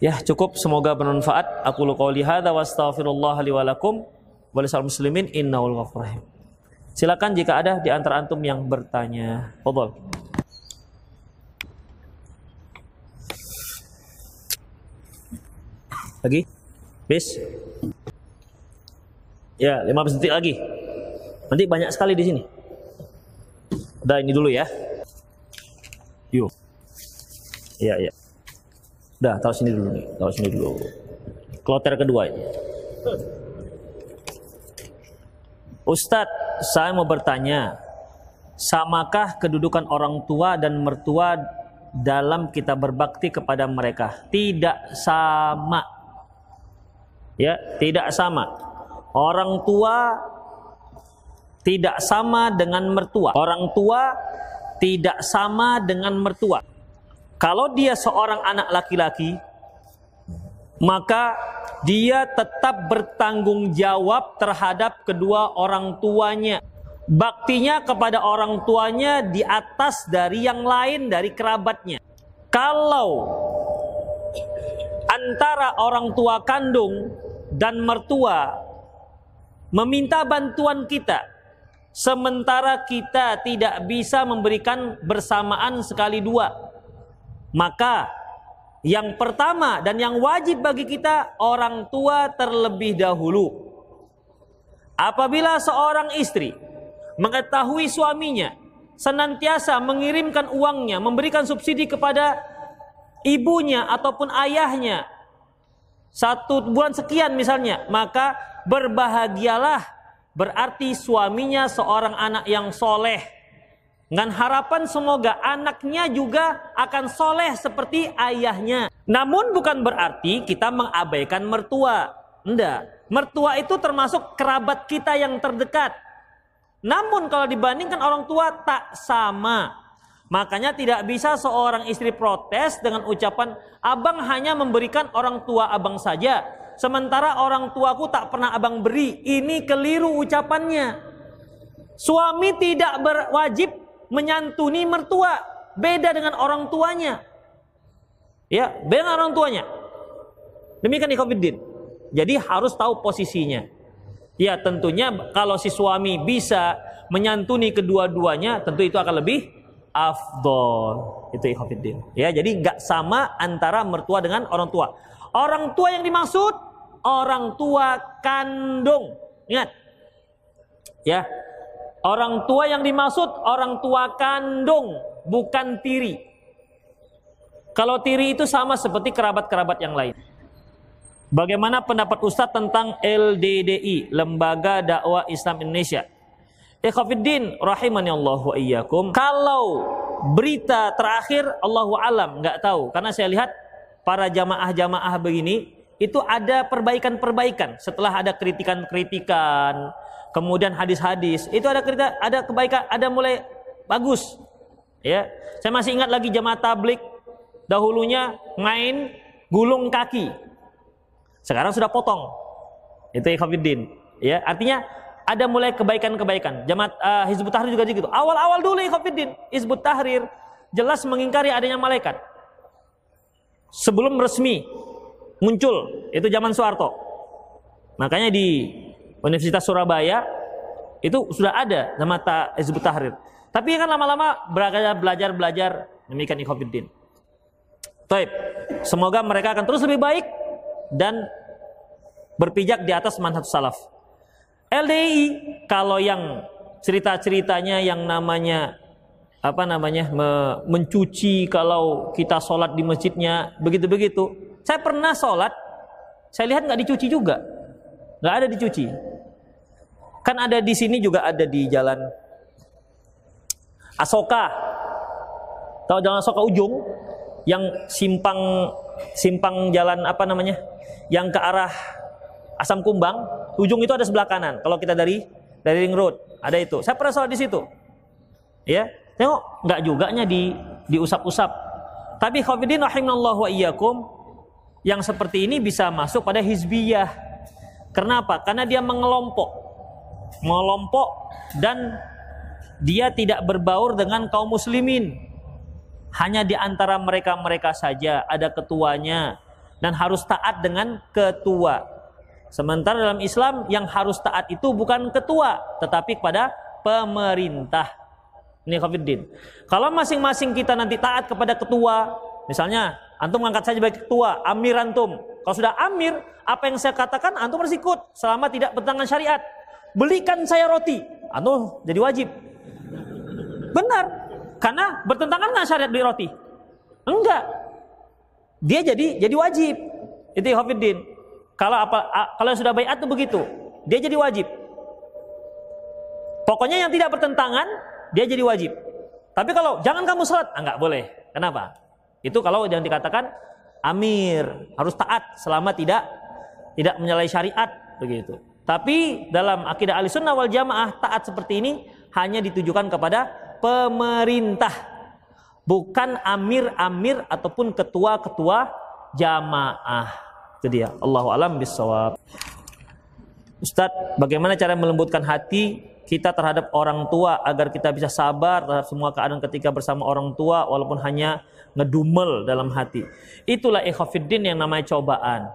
Speaker 2: Ya, cukup semoga bermanfaat. Aku lu hadza wa astaghfirullah li wa lakum muslimin. Silakan jika ada di antara antum yang bertanya. Fadol. Lagi? Bis. Ya, 15 detik lagi. Nanti banyak sekali di sini. Udah ini dulu ya. Yuk. Iya, iya. Udah, taruh sini dulu nih. Taruh sini dulu. Kloter kedua ini. Ustadz, saya mau bertanya, samakah kedudukan orang tua dan mertua dalam kita berbakti kepada mereka? Tidak sama. Ya, tidak sama. Orang tua tidak sama dengan mertua. Orang tua tidak sama dengan mertua. Kalau dia seorang anak laki-laki, maka dia tetap bertanggung jawab terhadap kedua orang tuanya. Baktinya kepada orang tuanya di atas dari yang lain dari kerabatnya. Kalau antara orang tua kandung dan mertua meminta bantuan kita sementara kita tidak bisa memberikan bersamaan sekali dua maka yang pertama dan yang wajib bagi kita orang tua terlebih dahulu. Apabila seorang istri mengetahui suaminya senantiasa mengirimkan uangnya memberikan subsidi kepada ibunya ataupun ayahnya satu bulan sekian misalnya maka berbahagialah berarti suaminya seorang anak yang soleh dengan harapan semoga anaknya juga akan soleh seperti ayahnya namun bukan berarti kita mengabaikan mertua enggak mertua itu termasuk kerabat kita yang terdekat namun kalau dibandingkan orang tua tak sama Makanya tidak bisa seorang istri protes dengan ucapan abang hanya memberikan orang tua abang saja. Sementara orang tuaku tak pernah abang beri. Ini keliru ucapannya. Suami tidak berwajib menyantuni mertua. Beda dengan orang tuanya. Ya, beda dengan orang tuanya. Demikian ikhwafiddin. Jadi harus tahu posisinya. Ya tentunya kalau si suami bisa menyantuni kedua-duanya tentu itu akan lebih afdol. Itu ikhwatiddin. Ya, jadi nggak sama antara mertua dengan orang tua. Orang tua yang dimaksud orang tua kandung. Ingat. Ya. Orang tua yang dimaksud orang tua kandung, bukan tiri. Kalau tiri itu sama seperti kerabat-kerabat yang lain. Bagaimana pendapat Ustadz tentang LDDI, Lembaga Dakwah Islam Indonesia? Ikhwafiddin rahimani Allah wa iyyakum. Kalau berita terakhir Allahu alam nggak tahu karena saya lihat para jamaah-jamaah begini itu ada perbaikan-perbaikan setelah ada kritikan-kritikan kemudian hadis-hadis itu ada kritik ada kebaikan ada mulai bagus ya saya masih ingat lagi jamaah tablik dahulunya main gulung kaki sekarang sudah potong itu ikhwafiddin ya artinya ada mulai kebaikan-kebaikan. Jamaat uh, Hizbut Tahrir juga gitu. Awal-awal dulu Ikhwafiddin, Hizbut Tahrir jelas mengingkari adanya malaikat. Sebelum resmi muncul, itu zaman Soeharto. Makanya di Universitas Surabaya itu sudah ada jamaat Hizbut Tahrir. Tapi kan lama-lama belajar belajar belajar demikian Ikhwafiddin. Taib. Semoga mereka akan terus lebih baik dan berpijak di atas manhaj salaf. LDI kalau yang cerita-ceritanya yang namanya apa namanya me, mencuci kalau kita sholat di masjidnya begitu-begitu. Saya pernah sholat, saya lihat nggak dicuci juga, nggak ada dicuci. Kan ada di sini juga ada di jalan Asoka, tahu jalan Asoka ujung yang simpang simpang jalan apa namanya, yang ke arah Asam Kumbang, ujung itu ada sebelah kanan. Kalau kita dari dari ring road, ada itu. Saya pernah sholat di situ. Ya, tengok nggak juga nya di diusap-usap. Tapi khafidin rahimallahu wa iyyakum yang seperti ini bisa masuk pada hizbiyah. Kenapa? Karena dia mengelompok. Mengelompok dan dia tidak berbaur dengan kaum muslimin. Hanya di antara mereka-mereka saja ada ketuanya dan harus taat dengan ketua. Sementara dalam Islam yang harus taat itu bukan ketua, tetapi kepada pemerintah. Ini Khafiddin. Kalau masing-masing kita nanti taat kepada ketua, misalnya antum angkat saja sebagai ketua, amir antum. Kalau sudah amir, Apa yang saya katakan antum harus ikut selama tidak bertentangan syariat. Belikan saya roti, antum jadi wajib. Benar. Karena bertentangan dengan syariat beli roti? Enggak. Dia jadi jadi wajib. Itu Hafiddin. Kalau apa kalau sudah bayat itu begitu. Dia jadi wajib. Pokoknya yang tidak bertentangan dia jadi wajib. Tapi kalau jangan kamu sholat, enggak ah, boleh. Kenapa? Itu kalau yang dikatakan amir harus taat selama tidak tidak menyalahi syariat begitu. Tapi dalam akidah sunnah wal jamaah taat seperti ini hanya ditujukan kepada pemerintah, bukan amir-amir ataupun ketua-ketua jamaah. Itu dia. Allahu alam bisawab. Ustadz, bagaimana cara melembutkan hati kita terhadap orang tua agar kita bisa sabar terhadap semua keadaan ketika bersama orang tua walaupun hanya ngedumel dalam hati. Itulah ikhafiddin yang namanya cobaan.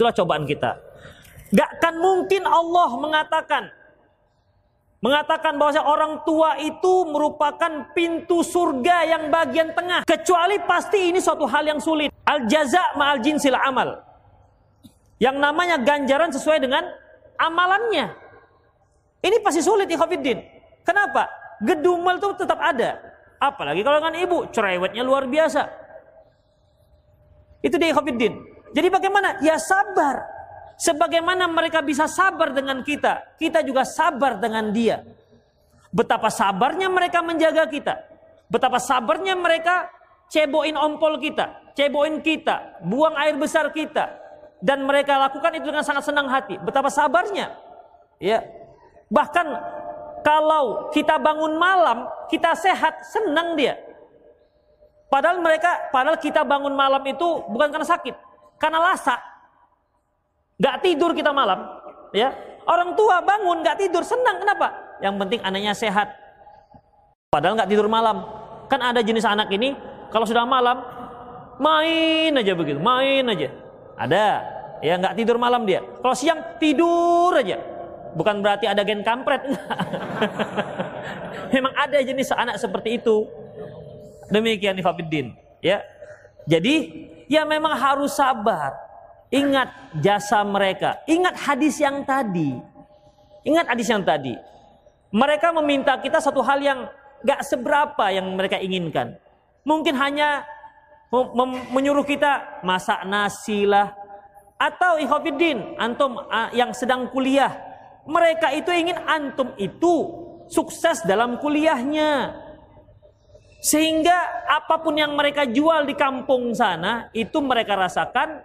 Speaker 2: Itulah cobaan kita. Gak kan mungkin Allah mengatakan mengatakan bahwa orang tua itu merupakan pintu surga yang bagian tengah kecuali pasti ini suatu hal yang sulit al jaza ma'al jinsil amal yang namanya ganjaran sesuai dengan amalannya ini pasti sulit ikhafidin. Kenapa? Gedumel itu tetap ada. Apalagi kalau dengan ibu, cerewetnya luar biasa. Itu dia ikhafidin. Jadi bagaimana? Ya sabar. Sebagaimana mereka bisa sabar dengan kita, kita juga sabar dengan dia. Betapa sabarnya mereka menjaga kita. Betapa sabarnya mereka ceboin ompol kita, ceboin kita, buang air besar kita. Dan mereka lakukan itu dengan sangat senang hati. Betapa sabarnya. Ya, Bahkan kalau kita bangun malam, kita sehat, senang dia. Padahal mereka, padahal kita bangun malam itu bukan karena sakit, karena lasa. Gak tidur kita malam, ya. Orang tua bangun gak tidur, senang kenapa? Yang penting anaknya sehat. Padahal gak tidur malam. Kan ada jenis anak ini, kalau sudah malam main aja begitu, main aja. Ada, ya nggak tidur malam dia. Kalau siang tidur aja. Bukan berarti ada gen kampret. <laughs> Memang ada jenis anak seperti itu. Demikian Ifabiddin. Ya. Jadi ya memang harus sabar. Ingat jasa mereka. Ingat hadis yang tadi. Ingat hadis yang tadi. Mereka meminta kita satu hal yang gak seberapa yang mereka inginkan. Mungkin hanya menyuruh kita masak nasi lah. Atau ikhwafiddin, antum yang sedang kuliah mereka itu ingin antum itu sukses dalam kuliahnya. Sehingga apa pun yang mereka jual di kampung sana itu mereka rasakan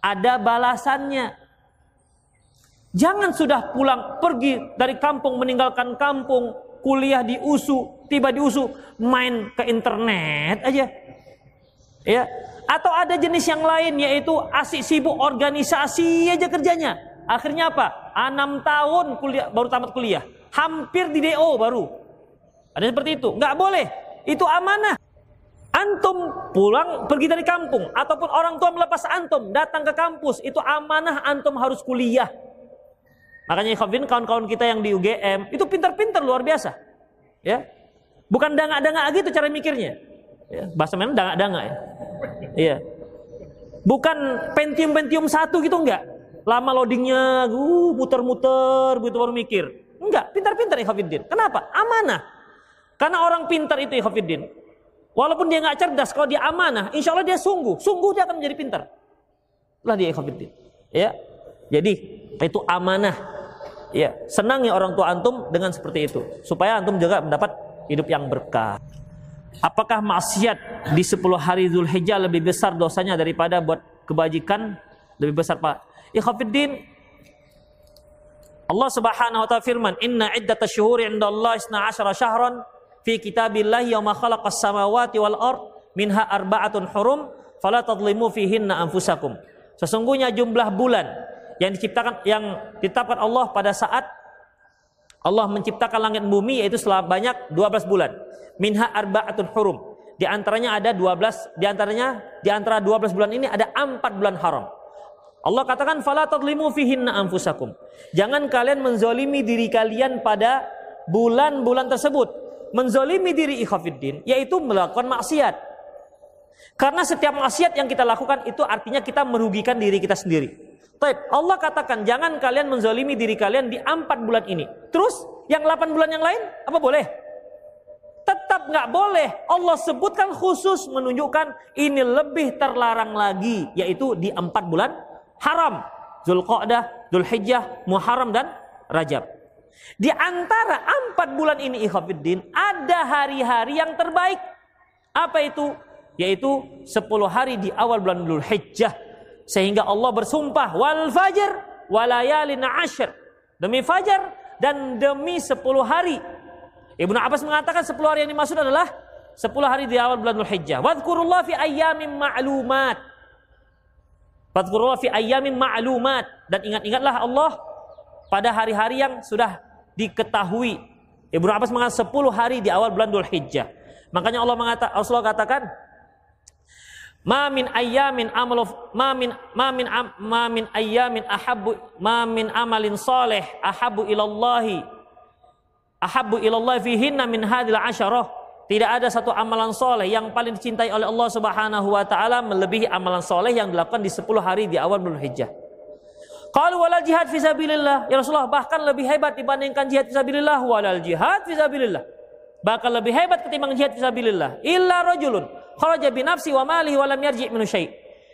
Speaker 2: ada balasannya. Jangan sudah pulang pergi dari kampung meninggalkan kampung, kuliah di USU, tiba di USU main ke internet aja. Ya, atau ada jenis yang lain yaitu asik sibuk organisasi aja kerjanya. Akhirnya apa? Enam tahun kuliah baru tamat kuliah, hampir di DO baru. Ada seperti itu. Nggak boleh. Itu amanah. Antum pulang pergi dari kampung ataupun orang tua melepas antum datang ke kampus itu amanah antum harus kuliah. Makanya Khavin kawan-kawan kita yang di UGM itu pintar-pintar luar biasa. Ya. Bukan dangak-dangak gitu cara mikirnya. Ya, bahasa mana dangak-dangak ya. Iya. Bukan pentium-pentium satu gitu enggak lama loadingnya, uh, muter-muter, begitu baru mikir. Enggak, pintar-pintar Ikhafiddin. Kenapa? Amanah. Karena orang pintar itu Ikhafiddin. Walaupun dia nggak cerdas, kalau dia amanah, insya Allah dia sungguh, sungguh dia akan menjadi pintar. Lah dia Ikhafiddin. Ya, jadi itu amanah. Ya, senangnya orang tua antum dengan seperti itu, supaya antum juga mendapat hidup yang berkah. Apakah maksiat di 10 hari Zulhijjah lebih besar dosanya daripada buat kebajikan? Lebih besar Pak? Ikhafiddin Allah Subhanahu wa taala firman, "Inna iddatash syuhuri 'inda Allah 12 syahran fi kitabillahi yauma khalaqas samawati wal ard minha arba'atun hurum fala tadlimu fihinna anfusakum." Sesungguhnya jumlah bulan yang diciptakan yang ditetapkan Allah pada saat Allah menciptakan langit bumi yaitu selama banyak 12 bulan. Minha arba'atun hurum. Di antaranya ada 12 di antaranya di antara 12 bulan ini ada 4 bulan haram. Allah katakan fala tadlimu fihinna anfusakum. Jangan kalian menzolimi diri kalian pada bulan-bulan tersebut. Menzolimi diri ikhafiddin yaitu melakukan maksiat. Karena setiap maksiat yang kita lakukan itu artinya kita merugikan diri kita sendiri. Taib, Allah katakan jangan kalian menzalimi diri kalian di empat bulan ini. Terus yang delapan bulan yang lain apa boleh? Tetap nggak boleh. Allah sebutkan khusus menunjukkan ini lebih terlarang lagi, yaitu di empat bulan haram. Zulqa'dah, Zulhijjah, Muharram dan Rajab. Di antara empat bulan ini ikhwafiddin ada hari-hari yang terbaik. Apa itu? Yaitu sepuluh hari di awal bulan Zulhijjah sehingga Allah bersumpah wal fajr walayalin ashr. Demi fajar dan demi sepuluh hari. Ibnu Abbas mengatakan sepuluh hari yang dimaksud adalah sepuluh hari di awal bulan Dzulhijjah. Wadhkurullah fi ayyamin ma'lumat. Wadhkurullah fi ayyamin ma'lumat dan ingat-ingatlah Allah pada hari-hari yang sudah diketahui. Ibnu Abbas mengatakan sepuluh hari di awal bulan Dzulhijjah. Makanya Allah mengatakan Allah katakan Ma min ayyamin amalu ma min ma min ma min ayyamin ahabbu ma min amalin saleh ahabbu ilallahi ahabbu ilallahi fihinna min hadil asyarah. Tidak ada satu amalan soleh yang paling dicintai oleh Allah Subhanahu wa taala melebihi amalan soleh yang dilakukan di 10 hari di awal bulan Hijjah. Kalau walal jihad fisabilillah, ya Rasulullah bahkan lebih hebat dibandingkan jihad fisabilillah walal jihad fisabilillah. Bahkan lebih hebat ketimbang jihad fisabilillah. Illa rajulun kharaja bi nafsi wa malihi wa lam yarji' min.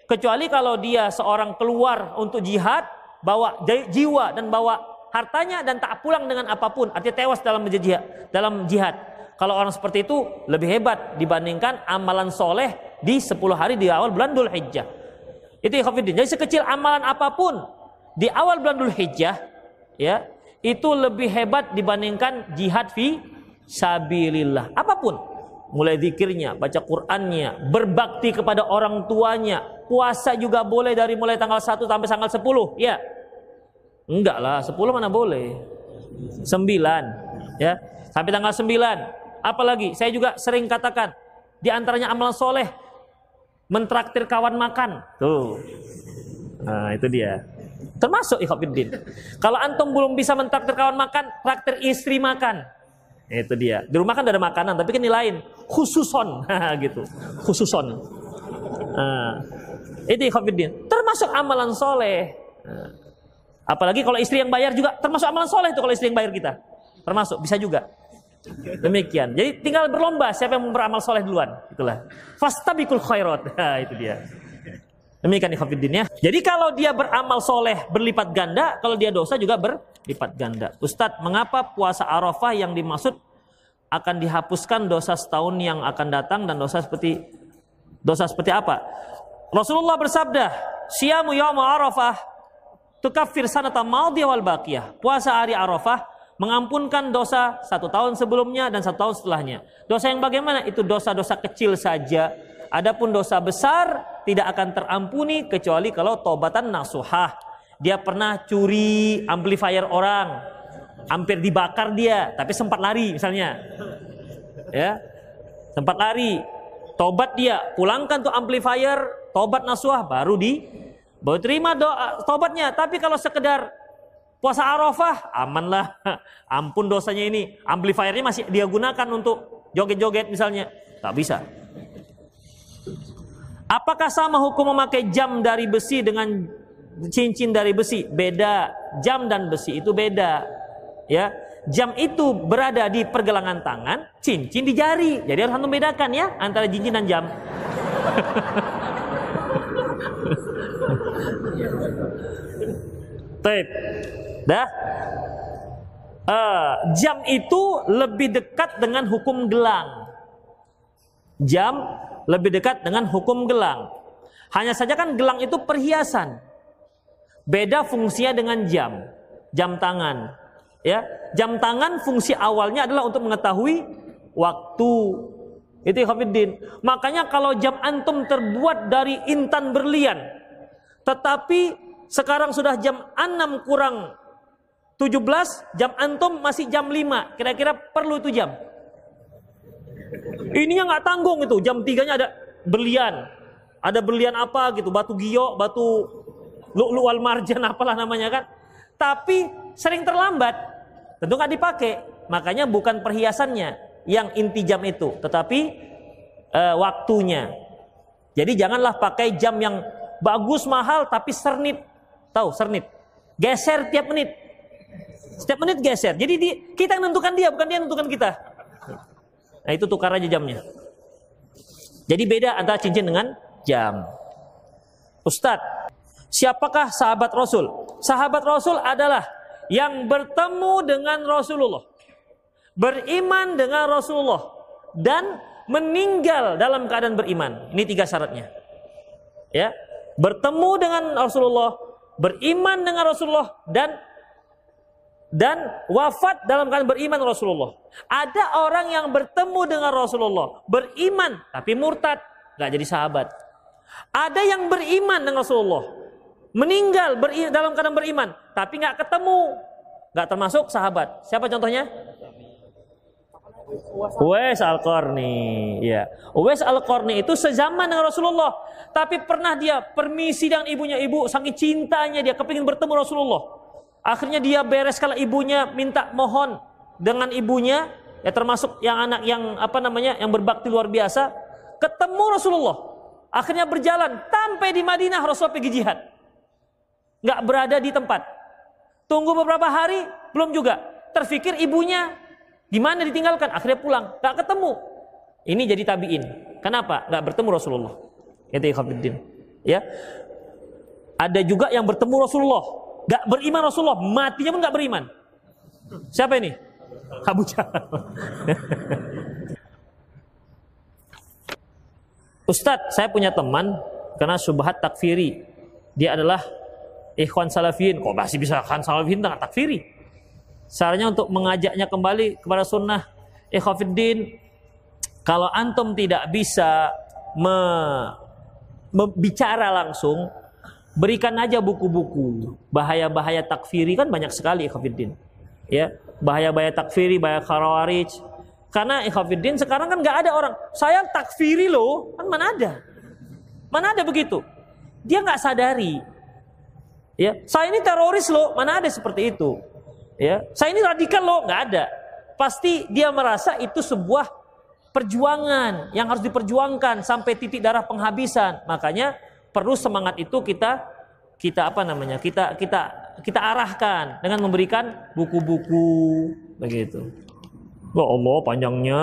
Speaker 2: Kecuali kalau dia seorang keluar untuk jihad, bawa jiwa dan bawa hartanya dan tak pulang dengan apa pun, artinya tewas dalam jihad. Dalam jihad. Kalau orang seperti itu lebih hebat dibandingkan amalan soleh di 10 hari di awal bulan Dhul Hijjah. Itu ikhwatiddin. Jadi sekecil amalan apa pun di awal bulan Dhul Hijjah, ya, itu lebih hebat dibandingkan jihad fi sabilillah. Apa pun mulai zikirnya, baca Qur'annya, berbakti kepada orang tuanya, puasa juga boleh dari mulai tanggal 1 sampai tanggal 10, ya. Enggak lah, 10 mana boleh. 9, ya. Sampai tanggal 9. Apalagi saya juga sering katakan di antaranya amalan soleh mentraktir kawan makan. Tuh. Nah, itu dia. Termasuk ikhwatiddin. Kalau antum belum bisa mentraktir kawan makan, traktir istri makan. Itu dia. Di rumah kan ada makanan, tapi kan lain. Khususon, <laughs> gitu. Khususon. Nah, itu ikhwafiddin. Termasuk amalan soleh. Nah, apalagi kalau istri yang bayar juga termasuk amalan soleh itu kalau istri yang bayar kita. Termasuk, bisa juga. Demikian. Jadi tinggal berlomba siapa yang beramal soleh duluan. Itulah. Fastabikul khairat. <laughs> Itu dia. Demikian ikhwafiddin ya. Jadi kalau dia beramal soleh berlipat ganda, kalau dia dosa juga ber, lipat ganda. Ustadz, mengapa puasa Arafah yang dimaksud akan dihapuskan dosa setahun yang akan datang dan dosa seperti dosa seperti apa? Rasulullah bersabda, "Siyamu yaum Arafah tukaffir sanata madhiyah wal baqiyah." Puasa hari Arafah mengampunkan dosa satu tahun sebelumnya dan satu tahun setelahnya. Dosa yang bagaimana? Itu dosa-dosa kecil saja. Adapun dosa besar tidak akan terampuni kecuali kalau tobatan nasuhah dia pernah curi amplifier orang, hampir dibakar dia, tapi sempat lari misalnya. Ya. Sempat lari. Tobat dia, pulangkan tuh amplifier, tobat nasuah baru di baru terima doa tobatnya. Tapi kalau sekedar puasa Arafah, amanlah. <laughs> Ampun dosanya ini. Amplifiernya masih dia gunakan untuk joget-joget misalnya. Tak bisa. Apakah sama hukum memakai jam dari besi dengan cincin dari besi beda jam dan besi itu beda ya jam itu berada di pergelangan tangan cincin di jari jadi harus antum bedakan ya antara cincin dan jam <laughs> Taib. Dah. Uh, jam itu lebih dekat dengan hukum gelang. Jam lebih dekat dengan hukum gelang. Hanya saja kan gelang itu perhiasan. Beda fungsinya dengan jam, jam tangan. Ya, jam tangan fungsi awalnya adalah untuk mengetahui waktu. Itu Hafiddin. Makanya kalau jam antum terbuat dari intan berlian, tetapi sekarang sudah jam 6 kurang 17, jam antum masih jam 5. Kira-kira perlu itu jam. Ini yang nggak tanggung itu. Jam 3-nya ada berlian. Ada berlian apa gitu, batu giok, batu lu'lu wal marjan <laughs> apalah namanya kan. Tapi sering terlambat, tentu nggak dipakai. Makanya bukan perhiasannya yang inti jam itu, tetapi uh, waktunya. Jadi janganlah pakai jam yang bagus mahal tapi sernit. Tahu sernit. Geser tiap menit. Setiap menit geser. Jadi di, kita yang menentukan dia, bukan dia yang menentukan kita. Nah itu tukar aja jamnya. Jadi beda antara cincin dengan jam. Ustadz, siapakah sahabat Rasul? Sahabat Rasul adalah yang bertemu dengan Rasulullah. Beriman dengan Rasulullah. Dan meninggal dalam keadaan beriman. Ini tiga syaratnya. Ya, bertemu dengan Rasulullah, beriman dengan Rasulullah dan dan wafat dalam keadaan beriman Rasulullah. Ada orang yang bertemu dengan Rasulullah, beriman tapi murtad, nggak jadi sahabat. Ada yang beriman dengan Rasulullah, meninggal beri, dalam keadaan beriman, tapi nggak ketemu, nggak termasuk sahabat. Siapa contohnya? Uwais Al-Qarni, ya. Uwais Al-Qarni itu sezaman dengan Rasulullah, tapi pernah dia permisi dengan ibunya ibu, saking cintanya dia kepingin bertemu Rasulullah. Akhirnya dia beres kalau ibunya minta mohon dengan ibunya, ya termasuk yang anak yang apa namanya yang berbakti luar biasa, ketemu Rasulullah. Akhirnya berjalan sampai di Madinah Rasulullah pergi jihad. Nggak berada di tempat. Tunggu beberapa hari belum juga. Terfikir ibunya di mana ditinggalkan, akhirnya pulang, nggak ketemu. Ini jadi tabiin. Kenapa? Nggak bertemu Rasulullah. Itu Ya. Ada juga yang bertemu Rasulullah, Gak beriman Rasulullah, matinya pun gak beriman. Siapa ini? Abu Jahal. <laughs> Ustadz, saya punya teman karena subhat takfiri. Dia adalah ikhwan salafin. Kok masih bisa kan salafin dengan takfiri? Caranya untuk mengajaknya kembali kepada sunnah ikhwafiddin. Kalau antum tidak bisa me, me, bicara langsung, Berikan aja buku-buku. Bahaya-bahaya takfiri kan banyak sekali ikhafidin. Ya, bahaya-bahaya takfiri, bahaya khawarij. Karena ikhafidin sekarang kan nggak ada orang, saya takfiri loh, kan mana ada? Mana ada begitu? Dia nggak sadari. Ya, saya ini teroris loh, mana ada seperti itu? Ya, saya ini radikal loh, nggak ada. Pasti dia merasa itu sebuah perjuangan yang harus diperjuangkan sampai titik darah penghabisan. Makanya perlu semangat itu kita kita apa namanya kita kita kita arahkan dengan memberikan buku-buku begitu. Ya Allah panjangnya.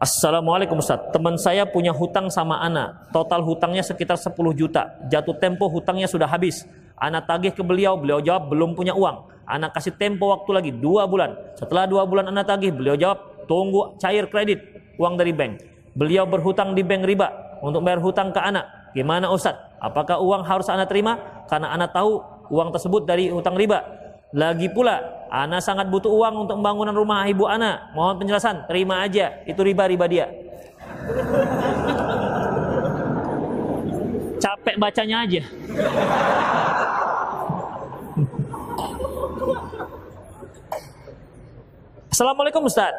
Speaker 2: Assalamualaikum Ustaz. Teman saya punya hutang sama anak. Total hutangnya sekitar 10 juta. Jatuh tempo hutangnya sudah habis. Anak tagih ke beliau, beliau jawab belum punya uang. Anak kasih tempo waktu lagi dua bulan. Setelah dua bulan anak tagih, beliau jawab tunggu cair kredit uang dari bank. Beliau berhutang di bank riba untuk bayar hutang ke anak. Gimana Ustaz? Apakah uang harus anak terima? Karena anak tahu uang tersebut dari hutang riba. Lagi pula, anak sangat butuh uang untuk pembangunan rumah ibu anak. Mohon penjelasan, terima aja. Itu riba-riba dia. Capek bacanya aja. Assalamualaikum Ustaz.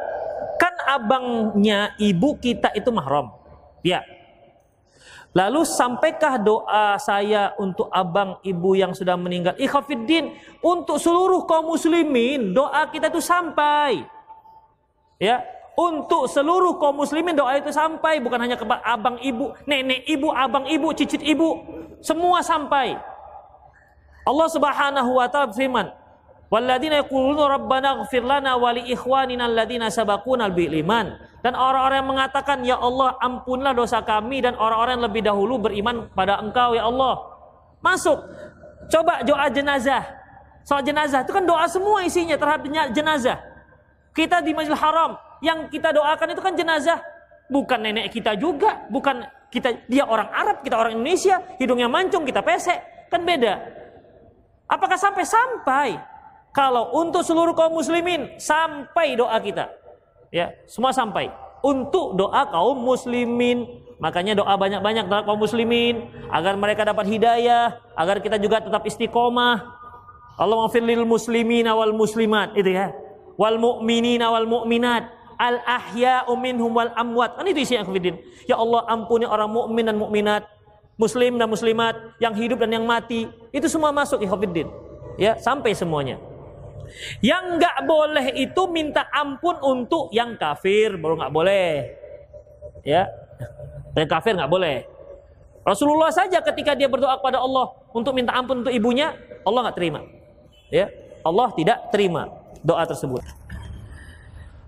Speaker 2: Kan abangnya ibu kita itu mahram. Ya, Lalu sampaikah doa saya untuk abang ibu yang sudah meninggal? Ikhafiddin untuk seluruh kaum muslimin doa kita itu sampai. Ya, untuk seluruh kaum muslimin doa itu sampai bukan hanya ke abang ibu, nenek ibu, abang ibu, cicit ibu, semua sampai. Allah Subhanahu wa taala berfirman, Walladzina yaquluna rabbana ighfir lana wa li ikhwanina alladzina sabaquna bil iman. Dan orang-orang yang mengatakan, "Ya Allah, ampunlah dosa kami dan orang-orang yang lebih dahulu beriman pada Engkau ya Allah." Masuk. Coba doa jenazah. Soal jenazah itu kan doa semua isinya terhadap jenazah. Kita di Masjidil Haram yang kita doakan itu kan jenazah bukan nenek kita juga, bukan kita dia orang Arab, kita orang Indonesia, hidungnya mancung, kita pesek, kan beda. Apakah sampai sampai kalau untuk seluruh kaum muslimin sampai doa kita. Ya, semua sampai. Untuk doa kaum muslimin. Makanya doa banyak-banyak doa kaum muslimin agar mereka dapat hidayah, agar kita juga tetap istiqomah. Allah lil muslimin wal muslimat itu ya. Wal mu'minin wal mu'minat al ahya'u minhum wal amwat. Kan itu isi akhwidin. Ya Allah ampuni orang mukmin dan mukminat, muslim dan muslimat, yang hidup dan yang mati. Itu semua masuk ikhwatiddin. Ya, sampai semuanya. Yang nggak boleh itu minta ampun untuk yang kafir baru nggak boleh. Ya, yang kafir nggak boleh. Rasulullah saja ketika dia berdoa kepada Allah untuk minta ampun untuk ibunya, Allah nggak terima. Ya, Allah tidak terima doa tersebut.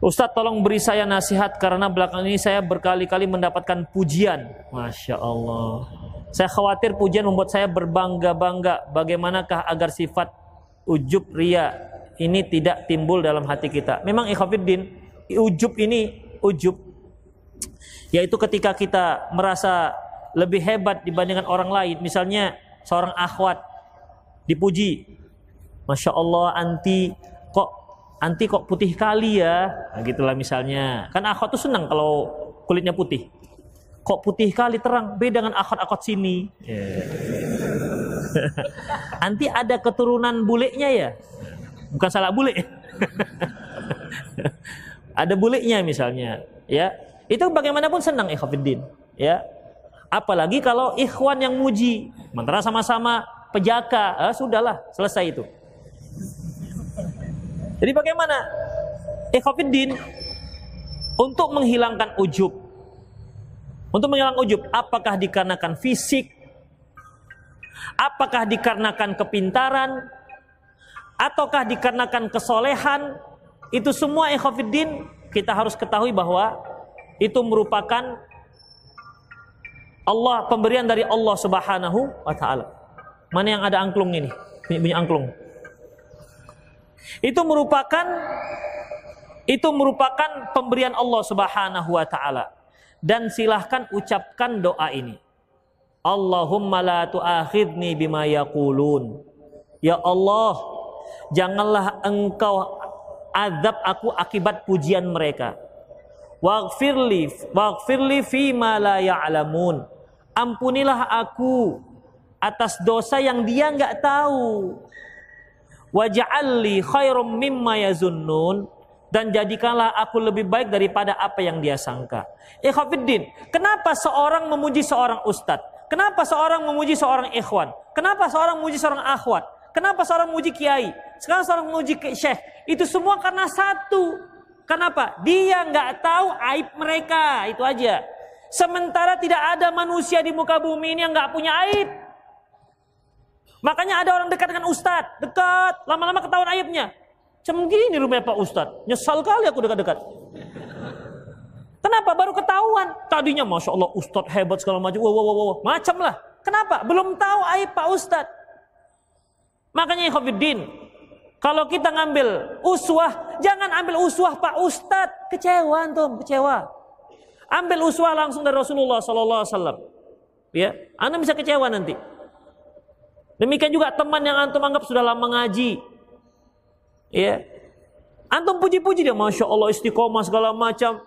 Speaker 2: Ustadz tolong beri saya nasihat karena belakang ini saya berkali-kali mendapatkan pujian. Masya Allah. Saya khawatir pujian membuat saya berbangga-bangga. Bagaimanakah agar sifat ujub ria ini tidak timbul dalam hati kita? Memang ikhwafiddin, ujub ini ujub yaitu ketika kita merasa lebih hebat dibandingkan orang lain. Misalnya seorang akhwat dipuji. Masya Allah anti kok anti kok putih kali ya. Nah, gitulah misalnya. Kan akhwat tuh senang kalau kulitnya putih. Kok putih kali terang beda dengan akhwat-akhwat sini. Yeah. <laughs> anti ada keturunan bulenya ya. Bukan salah bule. ada bulenya misalnya, ya. Itu bagaimanapun senang ikhwatiddin, ya Apalagi kalau ikhwan yang muji, sementara sama-sama pejaka, eh, sudahlah selesai itu. Jadi bagaimana? Ikhwafiddin untuk menghilangkan ujub. Untuk menghilangkan ujub, apakah dikarenakan fisik? Apakah dikarenakan kepintaran? Ataukah dikarenakan kesolehan? Itu semua ikhwafiddin kita harus ketahui bahwa itu merupakan Allah pemberian dari Allah Subhanahu wa taala. Mana yang ada angklung ini? Bunyi, angklung. Itu merupakan itu merupakan pemberian Allah Subhanahu wa taala. Dan silahkan ucapkan doa ini. Allahumma la tu'akhidni bima yaqulun. Ya Allah, janganlah engkau azab aku akibat pujian mereka. Waghfirli waghfirli fi ma la ya'lamun ampunilah aku atas dosa yang dia nggak tahu. Waj'alli khairum mimma yazunnun dan jadikanlah aku lebih baik daripada apa yang dia sangka. Ikhwafiddin, kenapa seorang memuji seorang ustadz? Kenapa seorang memuji seorang ikhwan? Kenapa seorang memuji seorang akhwat? Kenapa seorang memuji kiai? Sekarang seorang memuji syekh. Itu semua karena satu. Kenapa? Dia nggak tahu aib mereka. Itu aja. Sementara tidak ada manusia di muka bumi ini yang nggak punya aib. Makanya ada orang dekat dengan ustadz, dekat, lama-lama ketahuan aibnya. Cem gini rumah Pak Ustadz, nyesal kali aku dekat-dekat. Kenapa? Baru ketahuan. Tadinya Masya Allah Ustadz hebat segala macam. Wow, wow, wow, Macam lah. Kenapa? Belum tahu aib Pak Ustadz. Makanya Ikhwanuddin, kalau kita ngambil uswah, jangan ambil uswah Pak Ustadz. Kecewa antum, kecewa. Ambil uswah langsung dari Rasulullah sallallahu alaihi wasallam. Ya, Anda bisa kecewa nanti. Demikian juga teman yang antum anggap sudah lama ngaji. Ya. Antum puji-puji dia, Masya Allah istiqomah segala macam.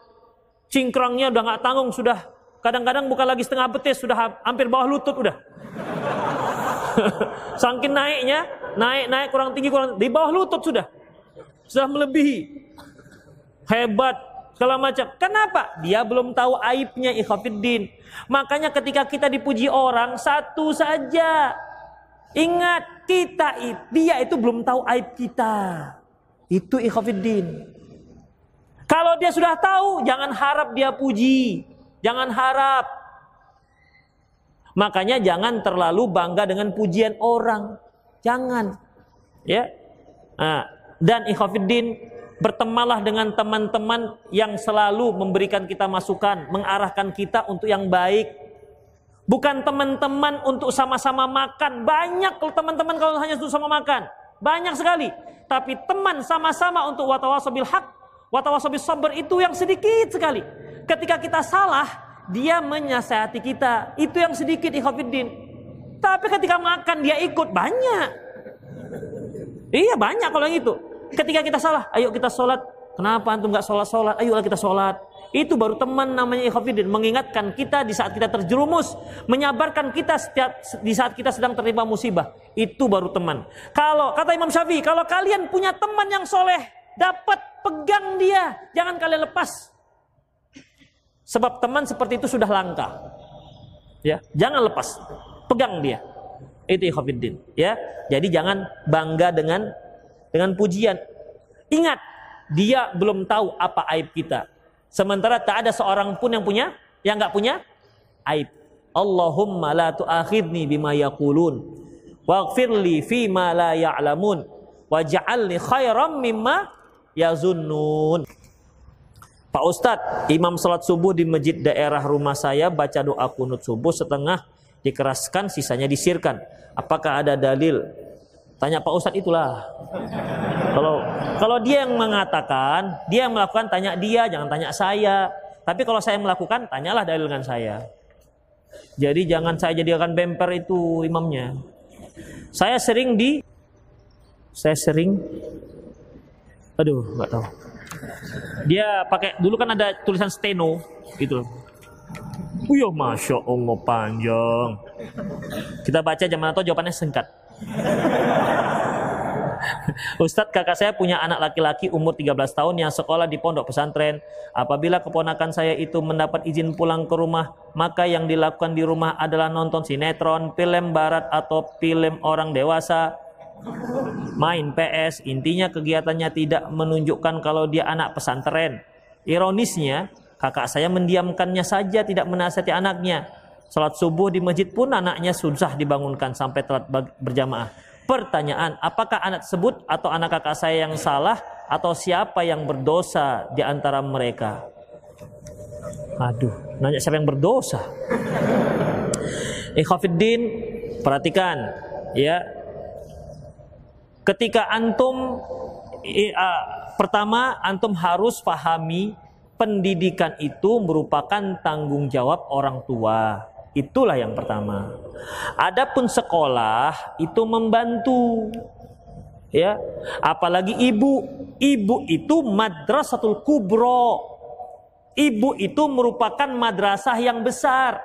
Speaker 2: Cingkrangnya udah nggak tanggung, sudah kadang-kadang bukan lagi setengah betis, sudah hampir bawah lutut udah. <laughs> Saking naiknya, naik-naik kurang tinggi kurang di bawah lutut sudah. Sudah melebihi. Hebat, segala macam. Kenapa? Dia belum tahu aibnya ikhafiddin. Makanya ketika kita dipuji orang, satu saja. Ingat, kita dia itu belum tahu aib kita. Itu ikhafiddin. Kalau dia sudah tahu, jangan harap dia puji. Jangan harap. Makanya jangan terlalu bangga dengan pujian orang. Jangan. Ya. Nah, dan ikhafiddin Bertemanlah dengan teman-teman yang selalu memberikan kita masukan, mengarahkan kita untuk yang baik. Bukan teman-teman untuk sama-sama makan. Banyak kalau teman-teman kalau hanya untuk sama makan. Banyak sekali. Tapi teman sama-sama untuk watawasobil hak, watawasobil sabar itu yang sedikit sekali. Ketika kita salah, dia menyasihati kita. Itu yang sedikit ikhwafiddin. Tapi ketika makan dia ikut banyak. Iya banyak kalau yang itu. Ketika kita salah, ayo kita sholat. Kenapa antum nggak sholat sholat? Ayolah kita sholat. Itu baru teman namanya ikhafidin. Mengingatkan kita di saat kita terjerumus. Menyabarkan kita setiap di saat kita sedang terima musibah. Itu baru teman. Kalau kata Imam Syafi'i, kalau kalian punya teman yang soleh, dapat pegang dia. Jangan kalian lepas. Sebab teman seperti itu sudah langka. Ya, jangan lepas. Pegang dia. Itu ikhafidin. Ya, jadi jangan bangga dengan dengan pujian. Ingat, dia belum tahu apa aib kita. Sementara tak ada seorang pun yang punya, yang nggak punya aib. Allahumma la tu'akhidni bima yaqulun waghfirli fi ma la ya'lamun waj'alni khairam mimma yazunnun. Pak Ustadz, imam salat subuh di masjid daerah rumah saya baca doa kunut subuh setengah dikeraskan, sisanya disirkan. Apakah ada dalil? Tanya Pak Ustadz itulah. Kalau kalau dia yang mengatakan, dia yang melakukan, tanya dia, jangan tanya saya. Tapi kalau saya melakukan, tanyalah dalil dengan saya. Jadi jangan saya jadikan bemper itu imamnya. Saya sering di saya sering aduh nggak tahu dia pakai dulu kan ada tulisan steno gitu Wih, masya Allah panjang. Kita baca zaman atau jawabannya singkat. <laughs> Ustadz kakak saya punya anak laki-laki umur 13 tahun yang sekolah di pondok pesantren. Apabila keponakan saya itu mendapat izin pulang ke rumah, maka yang dilakukan di rumah adalah nonton sinetron, film barat atau film orang dewasa, main PS. Intinya kegiatannya tidak menunjukkan kalau dia anak pesantren. Ironisnya, kakak saya mendiamkannya saja, tidak menasihati anaknya. Salat subuh di masjid pun anaknya susah dibangunkan sampai telat berjamaah. Pertanyaan, apakah anak tersebut atau anak kakak saya yang salah atau siapa yang berdosa di antara mereka? Aduh, nanya siapa yang berdosa? Ikhafiddin, perhatikan ya. Ketika antum pertama antum harus pahami pendidikan itu merupakan tanggung jawab orang tua. Itulah yang pertama. Adapun sekolah itu membantu ya. Apalagi ibu, ibu itu madrasatul kubro. Ibu itu merupakan madrasah yang besar.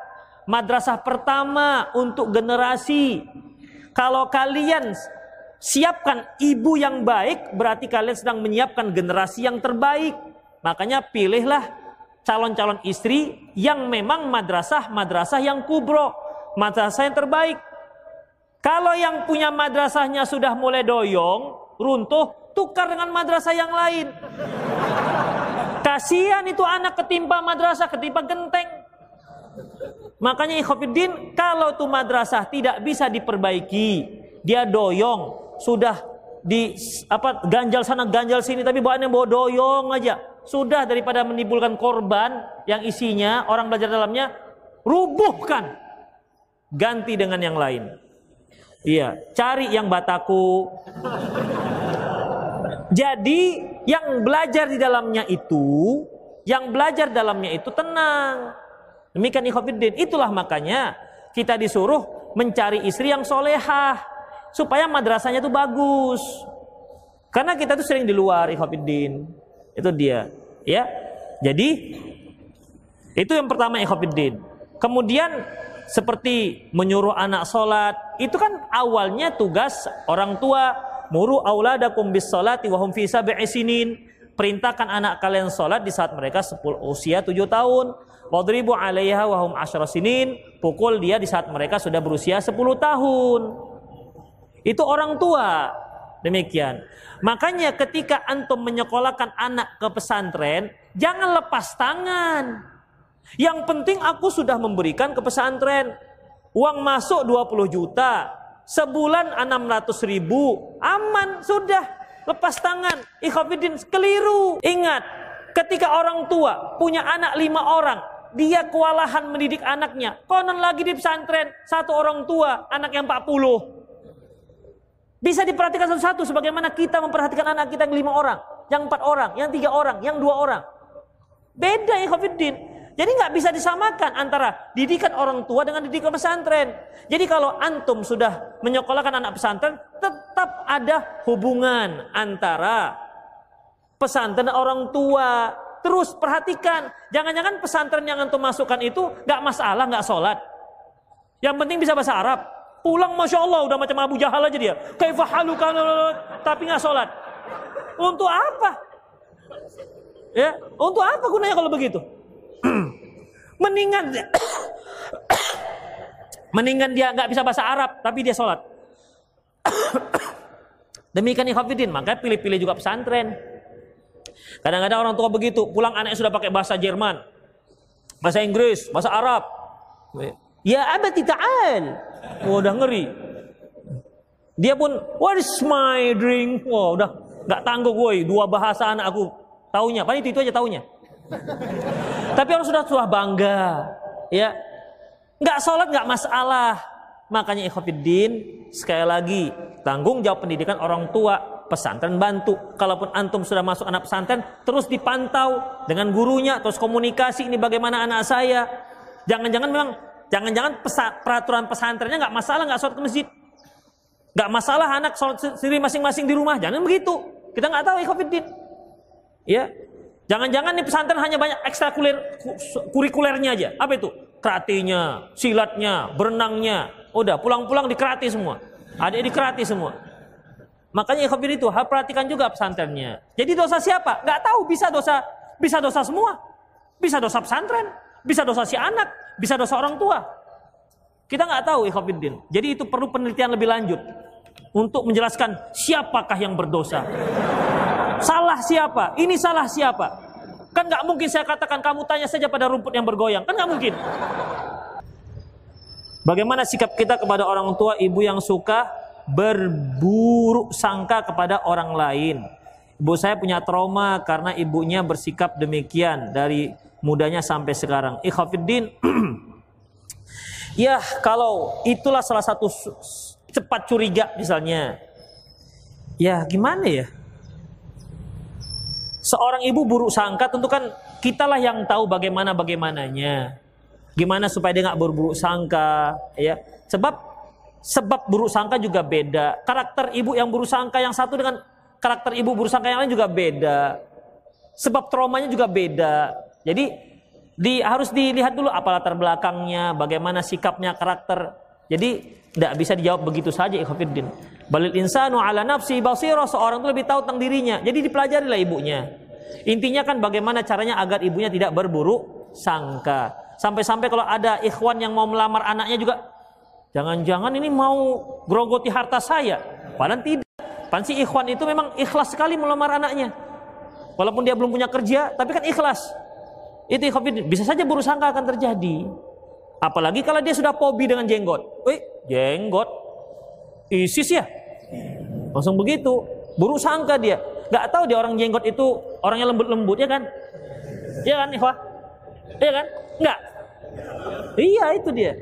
Speaker 2: Madrasah pertama untuk generasi. Kalau kalian siapkan ibu yang baik, berarti kalian sedang menyiapkan generasi yang terbaik. Makanya pilihlah calon-calon istri yang memang madrasah-madrasah yang kubro, madrasah yang terbaik. Kalau yang punya madrasahnya sudah mulai doyong, runtuh, tukar dengan madrasah yang lain. Kasihan itu anak ketimpa madrasah, ketimpa genteng. Makanya ikhwafiddin, kalau tuh madrasah tidak bisa diperbaiki, dia doyong, sudah di apa ganjal sana ganjal sini tapi bawaannya bawa doyong aja sudah daripada menimbulkan korban yang isinya orang belajar dalamnya rubuhkan. Ganti dengan yang lain. Iya, cari yang bataku. Jadi yang belajar di dalamnya itu, yang belajar dalamnya itu tenang. Demikian ikhwafiddin. Itulah makanya kita disuruh mencari istri yang solehah. Supaya madrasahnya itu bagus. Karena kita tuh sering di luar ikhwafiddin. Itu dia, ya. Jadi itu yang pertama ikhwatiddin. Kemudian seperti menyuruh anak sholat, itu kan awalnya tugas orang tua. Muru auladakum bis sholati wa hum fi. Perintahkan anak kalian sholat di saat mereka 10 usia 7 tahun. Wadribu alaiha wa hum sinin. Pukul dia di saat mereka sudah berusia 10 tahun. Itu orang tua. Demikian. Makanya ketika antum menyekolahkan anak ke pesantren, jangan lepas tangan. Yang penting aku sudah memberikan ke pesantren. Uang masuk 20 juta, sebulan 600 ribu, aman sudah. Lepas tangan, ikhafidin keliru. Ingat, ketika orang tua punya anak lima orang, dia kewalahan mendidik anaknya. Konon lagi di pesantren, satu orang tua, anak yang 40. Bisa diperhatikan satu-satu sebagaimana kita memperhatikan anak kita yang lima orang, yang empat orang, yang tiga orang, yang dua orang. Beda ya Khofiddin. Jadi nggak bisa disamakan antara didikan orang tua dengan didikan pesantren. Jadi kalau antum sudah menyekolahkan anak pesantren, tetap ada hubungan antara pesantren dan orang tua. Terus perhatikan, jangan-jangan pesantren yang antum masukkan itu nggak masalah, nggak sholat. Yang penting bisa bahasa Arab. Pulang Masya Allah udah macam Abu Jahal aja dia. Kaifahaluka tapi nggak sholat. Untuk apa? Ya, untuk apa gunanya kalau begitu? <clears throat> Mendingan <clears throat> Mendingan dia nggak bisa bahasa Arab tapi dia sholat. <clears throat> Demikian ikhafidin, maka pilih-pilih juga pesantren. Kadang-kadang orang tua begitu, pulang anaknya sudah pakai bahasa Jerman, bahasa Inggris, bahasa Arab. Ya abati ta'al. Oh, udah ngeri. Dia pun, what is my drink? Wah, udah nggak tangguh woi, dua bahasa anak aku taunya. Paling itu, itu aja taunya. Tapi orang sudah sudah bangga, ya. Nggak sholat nggak masalah. Makanya ikhwatiddin sekali lagi tanggung jawab pendidikan orang tua pesantren bantu. Kalaupun antum sudah masuk anak pesantren, terus dipantau dengan gurunya, terus komunikasi ini bagaimana anak saya. Jangan-jangan memang, jangan-jangan peraturan pesantrennya nggak masalah nggak sholat ke masjid. Nggak masalah anak sholat sendiri masing-masing di rumah. Jangan begitu. Kita nggak tahu ikhwatiddin. Ya, Jangan-jangan nih pesantren hanya banyak ekstrakurikuler kurikulernya aja. Apa itu? Keratinya, silatnya, berenangnya. Udah, pulang-pulang dikerati semua. Ada dikerati semua. Makanya ikhwafir itu harus perhatikan juga pesantrennya. Jadi dosa siapa? Gak tahu, bisa dosa bisa dosa semua. Bisa dosa pesantren, bisa dosa si anak, bisa dosa orang tua. Kita nggak tahu ikhwafiddin. Jadi itu perlu penelitian lebih lanjut untuk menjelaskan siapakah yang berdosa. Salah siapa? Ini salah siapa? Kan nggak mungkin saya katakan kamu tanya saja pada rumput yang bergoyang. Kan nggak mungkin. Bagaimana sikap kita kepada orang tua ibu yang suka berburuk sangka kepada orang lain? Ibu saya punya trauma karena ibunya bersikap demikian dari mudanya sampai sekarang. Ikhwafiddin, <clears throat> ya kalau itulah salah satu cepat curiga misalnya. Ya gimana ya? Seorang ibu buruk sangka tentu kan kitalah yang tahu bagaimana bagaimananya. Gimana supaya dia nggak berburuk sangka, ya. Sebab sebab buruk sangka juga beda. Karakter ibu yang buruk sangka yang satu dengan karakter ibu buruk sangka yang lain juga beda. Sebab traumanya juga beda. Jadi di harus dilihat dulu apa latar belakangnya, bagaimana sikapnya, karakter. Jadi tidak bisa dijawab begitu saja ikhwatiddin. Balil insanu ala nafsi basira seorang itu lebih tahu tentang dirinya. Jadi dipelajarilah ibunya. Intinya kan bagaimana caranya agar ibunya tidak berburuk sangka. Sampai-sampai kalau ada ikhwan yang mau melamar anaknya juga jangan-jangan ini mau grogoti harta saya. Padahal tidak. Pansi ikhwan itu memang ikhlas sekali melamar anaknya. Walaupun dia belum punya kerja, tapi kan ikhlas. Itu bisa saja buruk sangka akan terjadi. Apalagi kalau dia sudah pobi dengan jenggot. Wih, jenggot ISIS ya? Langsung begitu. Buruk sangka dia. Gak tahu dia orang jenggot itu orangnya lembut-lembut ya kan? Iya kan, Ikhwah? Iya kan? Enggak. Iya itu dia.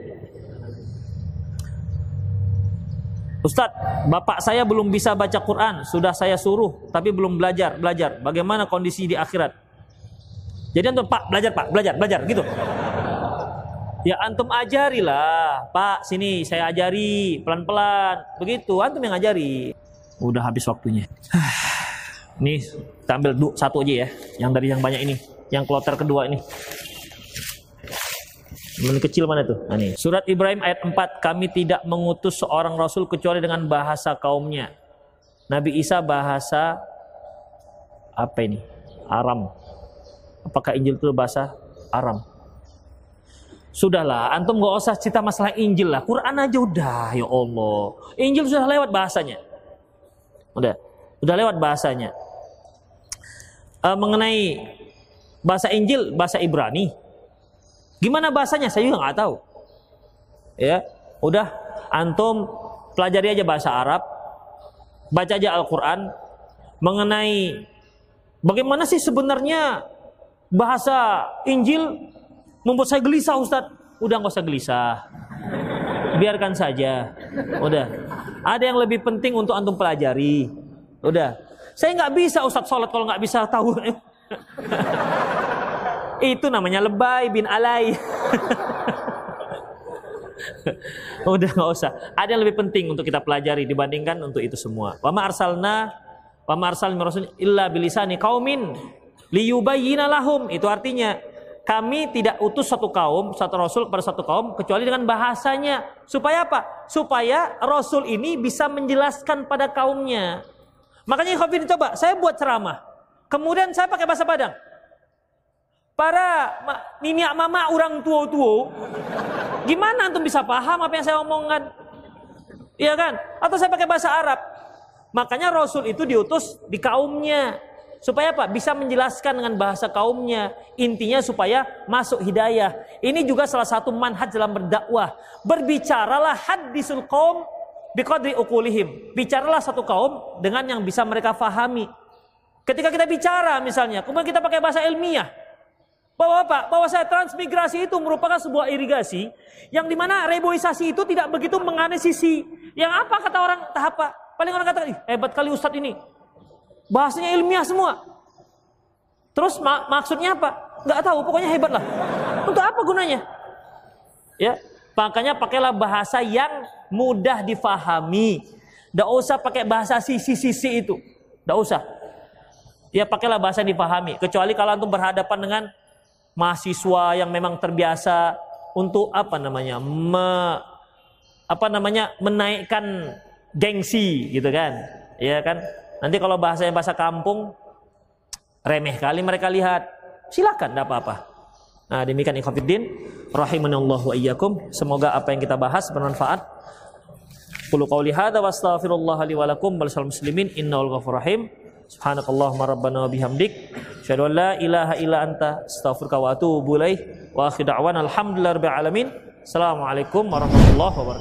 Speaker 2: Ustadz, bapak saya belum bisa baca Quran, sudah saya suruh, tapi belum belajar, belajar. Bagaimana kondisi di akhirat? Jadi antum pak belajar pak, belajar, belajar, gitu. Ya antum ajarilah, Pak. Sini saya ajari pelan-pelan. Begitu, antum yang ajari. Udah habis waktunya. <sighs> Ini dua, satu aja ya, yang dari yang banyak ini, yang kloter kedua ini. Yang kecil mana tuh? Nah, ini. Surat Ibrahim ayat 4, kami tidak mengutus seorang rasul kecuali dengan bahasa kaumnya. Nabi Isa bahasa apa ini? Aram. Apakah Injil itu bahasa Aram? Sudahlah, antum gak usah cerita masalah Injil lah. Quran aja udah, ya Allah. Injil sudah lewat bahasanya. Udah, udah lewat bahasanya. Uh, mengenai bahasa Injil, bahasa Ibrani. Gimana bahasanya? Saya juga nggak tahu. Ya, udah antum pelajari aja bahasa Arab, baca aja Al-Quran mengenai bagaimana sih sebenarnya bahasa Injil membuat saya gelisah Ustaz. Udah nggak usah gelisah. Biarkan saja. Udah. Ada yang lebih penting untuk antum pelajari. Udah. Saya nggak bisa Ustaz sholat kalau nggak bisa tahu. <laughs> Itu namanya lebay bin alay. <laughs> Udah nggak usah. Ada yang lebih penting untuk kita pelajari dibandingkan untuk itu semua. Wa ma arsalna wa ma arsalna illa bilisani kaumin liyubayyina lahum. Itu artinya kami tidak utus satu kaum, satu rasul kepada satu kaum kecuali dengan bahasanya. Supaya apa? Supaya rasul ini bisa menjelaskan pada kaumnya. Makanya Khafir coba, saya buat ceramah. Kemudian saya pakai bahasa Padang. Para nini mama orang tua-tua, gimana antum bisa paham apa yang saya omongkan? Iya kan? Atau saya pakai bahasa Arab. Makanya Rasul itu diutus di kaumnya Supaya apa? Bisa menjelaskan dengan bahasa kaumnya. Intinya supaya masuk hidayah. Ini juga salah satu manhaj dalam berdakwah. Berbicaralah hadisul kaum biqadri ukulihim. Bicaralah satu kaum dengan yang bisa mereka fahami. Ketika kita bicara misalnya, kemudian kita pakai bahasa ilmiah. Bahwa apa? Bahwa saya transmigrasi itu merupakan sebuah irigasi yang di mana reboisasi itu tidak begitu menganesisi. Yang apa kata orang tahap? Paling orang kata, hebat kali Ustadz ini. Bahasanya ilmiah semua. Terus mak maksudnya apa? Gak tahu, pokoknya hebat lah. Untuk apa gunanya? Ya, makanya pakailah bahasa yang mudah difahami. Gak usah pakai bahasa sisi-sisi itu. Gak usah. Ya pakailah bahasa yang difahami. Kecuali kalau antum berhadapan dengan mahasiswa yang memang terbiasa untuk apa namanya me, apa namanya menaikkan gengsi gitu kan ya kan Nanti kalau bahasanya bahasa kampung, remeh kali mereka lihat. Silakan, tidak apa-apa. Nah, demikian ikhwatiddin. Rahimanallahu wa iyyakum. Semoga apa yang kita bahas bermanfaat. Qulu qawli hadza wa astaghfirullah li wa lakum wal muslimin innahu ghafurur rahim. Subhanakallahumma wa bihamdik. La ilaha illa anta astaghfiruka wa atubu ilaik. Wa akhir da'wana alhamdulillahi alamin. Assalamualaikum warahmatullahi wabarakatuh.